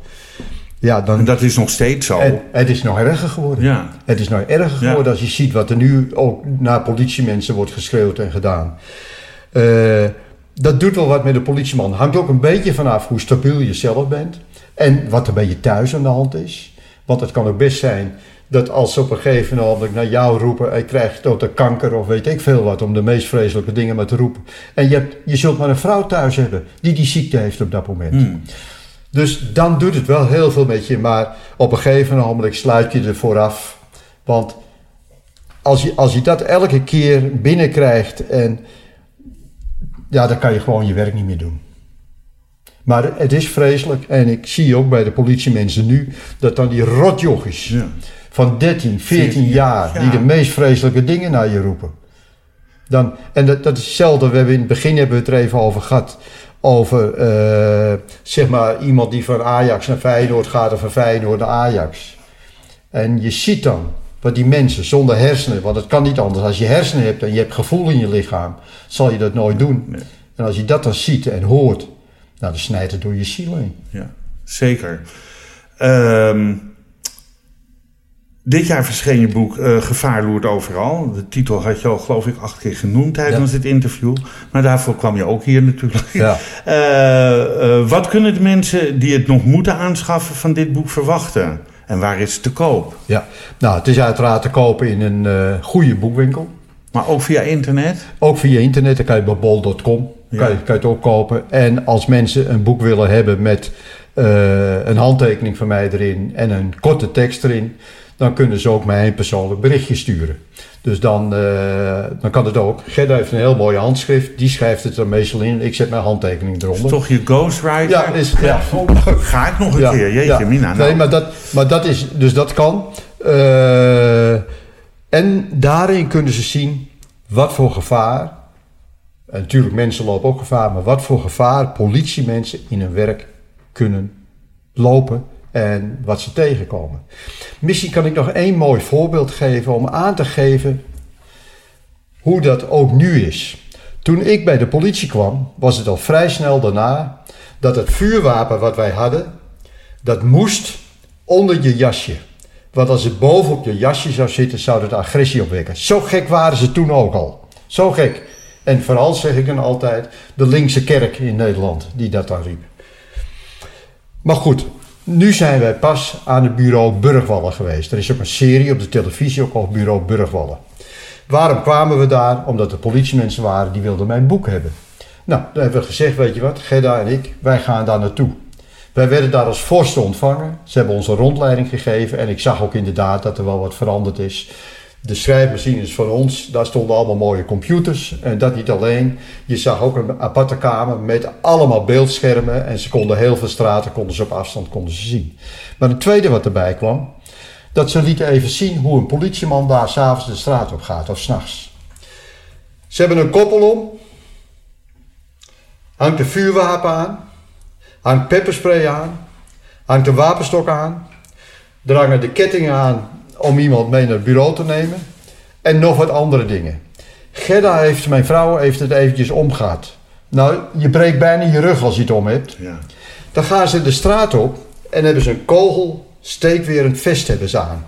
Ja, dan, en dat is nog steeds zo. Het, het is nog erger geworden. Ja. Het is nog erger geworden ja. als je ziet wat er nu ook naar politiemensen wordt geschreeuwd en gedaan. Uh, dat doet wel wat met de politieman. Hangt ook een beetje vanaf hoe stabiel je zelf bent. En wat er bij je thuis aan de hand is. Want het kan ook best zijn dat als ze op een gegeven moment naar jou roepen, ik krijg tot de kanker of weet ik veel wat, om de meest vreselijke dingen maar te roepen. En je, hebt, je zult maar een vrouw thuis hebben die die ziekte heeft op dat moment. Hmm. Dus dan doet het wel heel veel met je, maar op een gegeven moment sluit je er vooraf. Want als je, als je dat elke keer binnenkrijgt en ja, dan kan je gewoon je werk niet meer doen. Maar het is vreselijk en ik zie ook bij de politiemensen nu dat dan die rotjochies Ja. Van 13, 14 jaar Ja. die de meest vreselijke dingen naar je roepen. Dan, en dat, dat is hetzelfde, we hebben in het begin hebben we het er even over gehad. Over eh, zeg maar iemand die van Ajax naar Feyenoord gaat of van Feyenoord naar Ajax. En je ziet dan wat die mensen zonder hersenen, want het kan niet anders. Als je hersenen hebt en je hebt gevoel in je lichaam, zal je dat nooit doen. Nee. En als je dat dan ziet en hoort, nou, dan snijdt het door je ziel heen. Ja, zeker. Ehm, dit jaar verscheen je boek eh, Gevaar loert overal. De titel had je al, geloof ik, acht keer genoemd tijdens dit interview. Maar daarvoor kwam je ook hier natuurlijk. Ja. Eh, eh, wat kunnen de mensen die het nog moeten aanschaffen van dit boek verwachten? En waar is het te koop? Ja, nou, het is uiteraard te kopen in een goede boekwinkel. Maar ook via internet? Ook via internet, dan kan je bij bol.com Ja. kan, je, kan je het ook kopen. En als mensen een boek willen hebben met een handtekening van mij erin en een korte tekst erin, dan kunnen ze ook mij een persoonlijk berichtje sturen. Dus dan, eh, dan kan het ook. Gerda heeft een heel mooie handschrift, die schrijft het er meestal in. Ik zet mijn handtekening eronder. Toch je ghostwriter? Ja, is, ja. Ga ik nog een Ja, keer? Jeetje, ja. Mina. Nou, Nee, maar dat, maar dat is, dus dat kan. Eh, en daarin kunnen ze zien wat voor gevaar, en natuurlijk mensen lopen ook gevaar, maar wat voor gevaar politiemensen in hun werk kunnen lopen en wat ze tegenkomen. Misschien kan ik nog één mooi voorbeeld geven om aan te geven hoe dat ook nu is. Toen ik bij de politie kwam, was het al vrij snel daarna dat het vuurwapen wat wij hadden, dat moest onder je jasje. Want als het bovenop je jasje zou zitten, zou het agressie opwekken. Zo gek waren ze toen ook al. Zo gek. En vooral zeg ik dan altijd de linkse kerk in Nederland die dat dan riep. Maar goed, nu zijn wij pas aan het bureau Burgwallen geweest. Er is ook een serie op de televisie ook over bureau Burgwallen. Waarom kwamen we daar? Omdat er politiemensen waren die wilden mijn boek hebben. Nou, dan hebben we gezegd, weet je wat, Gerda en ik, wij gaan daar naartoe. Wij werden daar als vorsten ontvangen. Ze hebben ons een rondleiding gegeven en ik zag ook inderdaad dat er wel wat veranderd is. De schrijfmachines van ons, daar stonden allemaal mooie computers. En dat niet alleen. Je zag ook een aparte kamer met allemaal beeldschermen. En ze konden heel veel straten, konden ze op afstand konden ze zien. Maar het tweede wat erbij kwam, dat ze lieten even zien hoe een politieman daar s'avonds de straat op gaat of s'nachts. Ze hebben een koppel om, hangt een vuurwapen aan, hangt pepperspray aan, hangt een wapenstok aan, hangen de kettingen aan om iemand mee naar het bureau te nemen en nog wat andere dingen. Gerda heeft, mijn vrouw, heeft het eventjes omgehad. Nou, je breekt bijna je rug als je het om hebt. Ja. Dan gaan ze de straat op en hebben ze een kogel steekwerend vest hebben ze aan.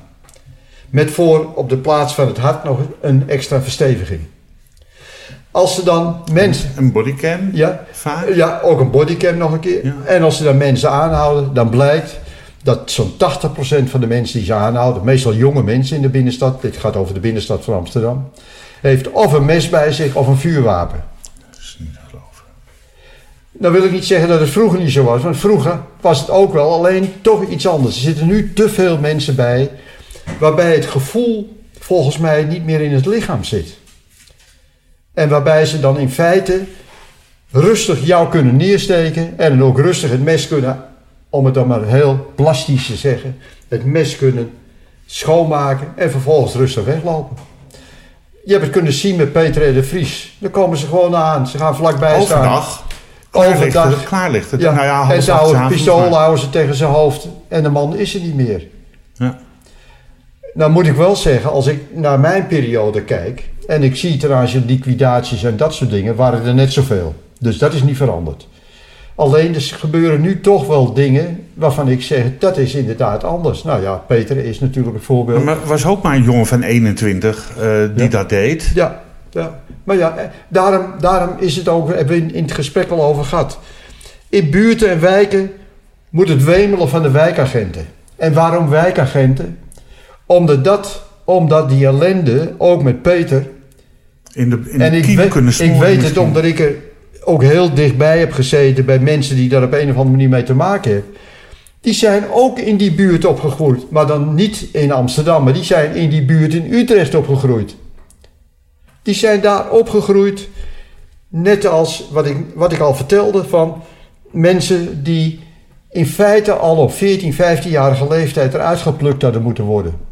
Met voor op de plaats van het hart nog een extra versteviging. Als ze dan mensen... Een bodycam? Ja, Vaak? ja, ook een bodycam nog een keer. Ja. En als ze dan mensen aanhouden, dan blijkt dat zo'n 80% van de mensen die ze aanhouden, meestal jonge mensen in de binnenstad, dit gaat over de binnenstad van Amsterdam, heeft of een mes bij zich of een vuurwapen. Dat is niet te geloven. Nou wil ik niet zeggen dat het vroeger niet zo was, want vroeger was het ook wel, alleen toch iets anders. Er zitten nu te veel mensen bij, waarbij het gevoel volgens mij niet meer in het lichaam zit. En waarbij ze dan in feite rustig jou kunnen neersteken en dan ook rustig het mes kunnen, om het dan maar heel plastisch te zeggen, het mes kunnen schoonmaken en vervolgens rustig weglopen. Je hebt het kunnen zien met Peter en de Vries. Dan komen ze gewoon aan, ze gaan vlakbij staan. Overdag? Ligt Overdag. het. Klaar ligt het. Ja, Nou ja, en ze houden het pistool houden ze tegen zijn hoofd en de man is er niet meer. Ja. Nou moet ik wel zeggen, als ik naar mijn periode kijk en ik zie van liquidaties en dat soort dingen, waren er net zoveel. Dus dat is niet veranderd. Alleen er gebeuren nu toch wel dingen waarvan ik zeg, dat is inderdaad anders. Nou ja, Peter is natuurlijk een voorbeeld. Maar was ook maar een jongen van 21 eh, die Ja. dat deed. Ja, ja. maar ja, eh, daarom, daarom is het ook, hebben we in, in het gesprek al over gehad. In buurten en wijken moet het wemelen van de wijkagenten. En waarom wijkagenten? Omdat, dat, omdat die ellende, ook met Peter... In de, in en de ik kunnen ik smoren weet het omdat ik er ook heel dichtbij heb gezeten... bij mensen die daar op een of andere manier mee te maken hebben. Die zijn ook in die buurt opgegroeid. Maar dan niet in Amsterdam, maar die zijn in die buurt in Utrecht opgegroeid. Die zijn daar opgegroeid, net als wat ik, wat ik al vertelde van mensen die in feite al op 14, 15-jarige leeftijd eruit geplukt hadden moeten worden.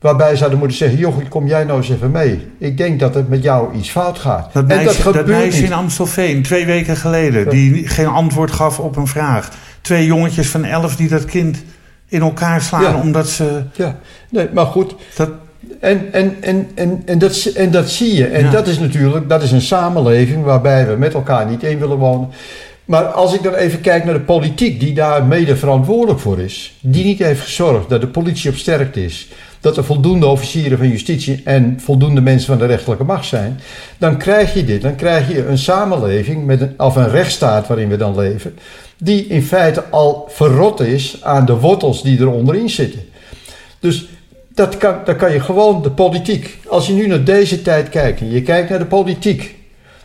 Waarbij ze hadden moeten zeggen, joh, kom jij nou eens even mee. Ik denk dat het met jou iets fout gaat. Dat meisje, dat dat gebeurt meisje niet. in Amstelveen, twee weken geleden, die geen antwoord gaf op een vraag. Twee jongetjes van elf die dat kind in elkaar slaan Ja. omdat ze... Ja, nee, maar goed. Dat, En, en, en, en, en, dat, en dat zie je. En Ja. dat is natuurlijk, dat is een samenleving waarbij we met elkaar niet in willen wonen. Maar als ik dan even kijk naar de politiek, die daar mede verantwoordelijk voor is, die niet heeft gezorgd dat de politie op sterkte is, dat er voldoende officieren van justitie en voldoende mensen van de rechterlijke macht zijn, dan krijg je dit. Dan krijg je een samenleving, met een, of een rechtsstaat waarin we dan leven, die in feite al verrot is aan de wortels die er onderin zitten. Dus dat kan, dat kan je gewoon, de politiek. Als je nu naar deze tijd kijkt en je kijkt naar de politiek,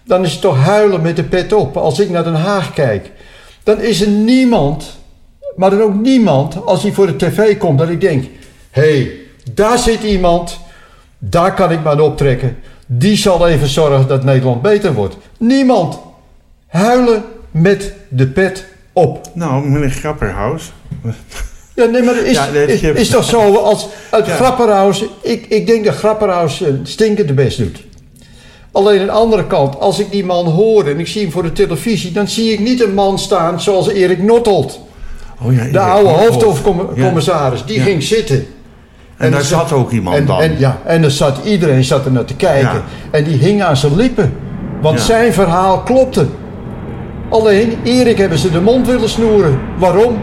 dan is het toch huilen met de pet op. Als ik naar Den Haag kijk, dan is er niemand, maar dan ook niemand, als hij voor de tv komt, dat ik denk: hé, hey, daar zit iemand, daar kan ik maar aan optrekken. Die zal even zorgen dat Nederland beter wordt. Niemand. Huilen met de pet op. nou, meneer Grapperhaus. Ja, nee, maar is, Ja, nee, is, toch zo als het Ja. Grapperhaus... Ik, ik denk dat Grapperhaus een stinkende best doet. Alleen aan de andere kant, als ik die man hoor en ik zie hem voor de televisie... dan zie ik niet een man staan zoals Erik Nottelt. Oh, ja, De oude ja. hoofdcommissaris. Die ging zitten. En daar zat ook iemand en, dan. En, ja, en er zat, iedereen zat er naar te kijken. Ja. En die hing aan zijn lippen. Want Ja. zijn verhaal klopte. Alleen, Erik hebben ze de mond willen snoeren. Waarom?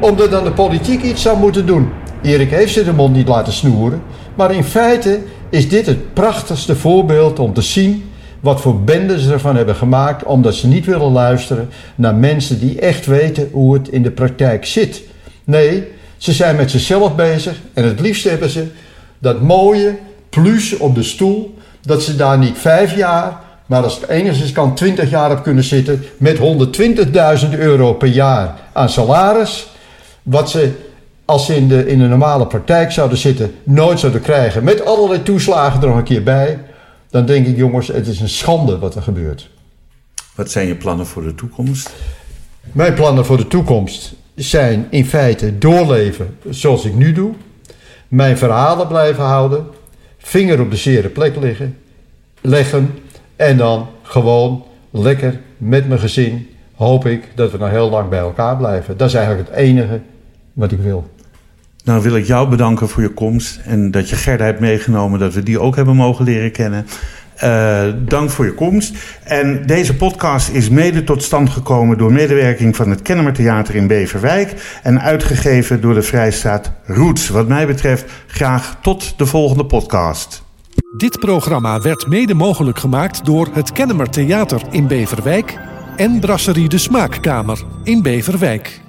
Omdat dan de politiek iets zou moeten doen. Erik heeft ze de mond niet laten snoeren. Maar in feite is dit het prachtigste voorbeeld om te zien wat voor benden ze ervan hebben gemaakt, omdat ze niet willen luisteren naar mensen die echt weten hoe het in de praktijk zit. Nee, ze zijn met zichzelf bezig en het liefst hebben ze dat mooie plus op de stoel, dat ze daar niet vijf jaar, maar als het enigszins kan 20 jaar op kunnen zitten met 120.000 euro per jaar aan salaris, wat ze als ze in de, in de normale praktijk zouden zitten nooit zouden krijgen, met allerlei toeslagen er nog een keer bij, dan denk ik jongens, het is een schande wat er gebeurt. Wat zijn je plannen voor de toekomst? Mijn plannen voor de toekomst zijn in feite doorleven zoals ik nu doe. Mijn verhalen blijven houden. Vinger op de zere plek liggen, leggen. En dan gewoon lekker met mijn gezin hoop ik dat we nog heel lang bij elkaar blijven. Dat is eigenlijk het enige wat ik wil. Nou wil ik jou bedanken voor je komst en dat je Gerda hebt meegenomen, dat we die ook hebben mogen leren kennen. Eh, dank voor je komst. En deze podcast is mede tot stand gekomen door medewerking van het Kennemer Theater in Beverwijk en uitgegeven door de Vrijstaat Roots. Wat mij betreft graag tot de volgende podcast. Dit programma werd mede mogelijk gemaakt door het Kennemer Theater in Beverwijk en Brasserie de Smaakkamer in Beverwijk.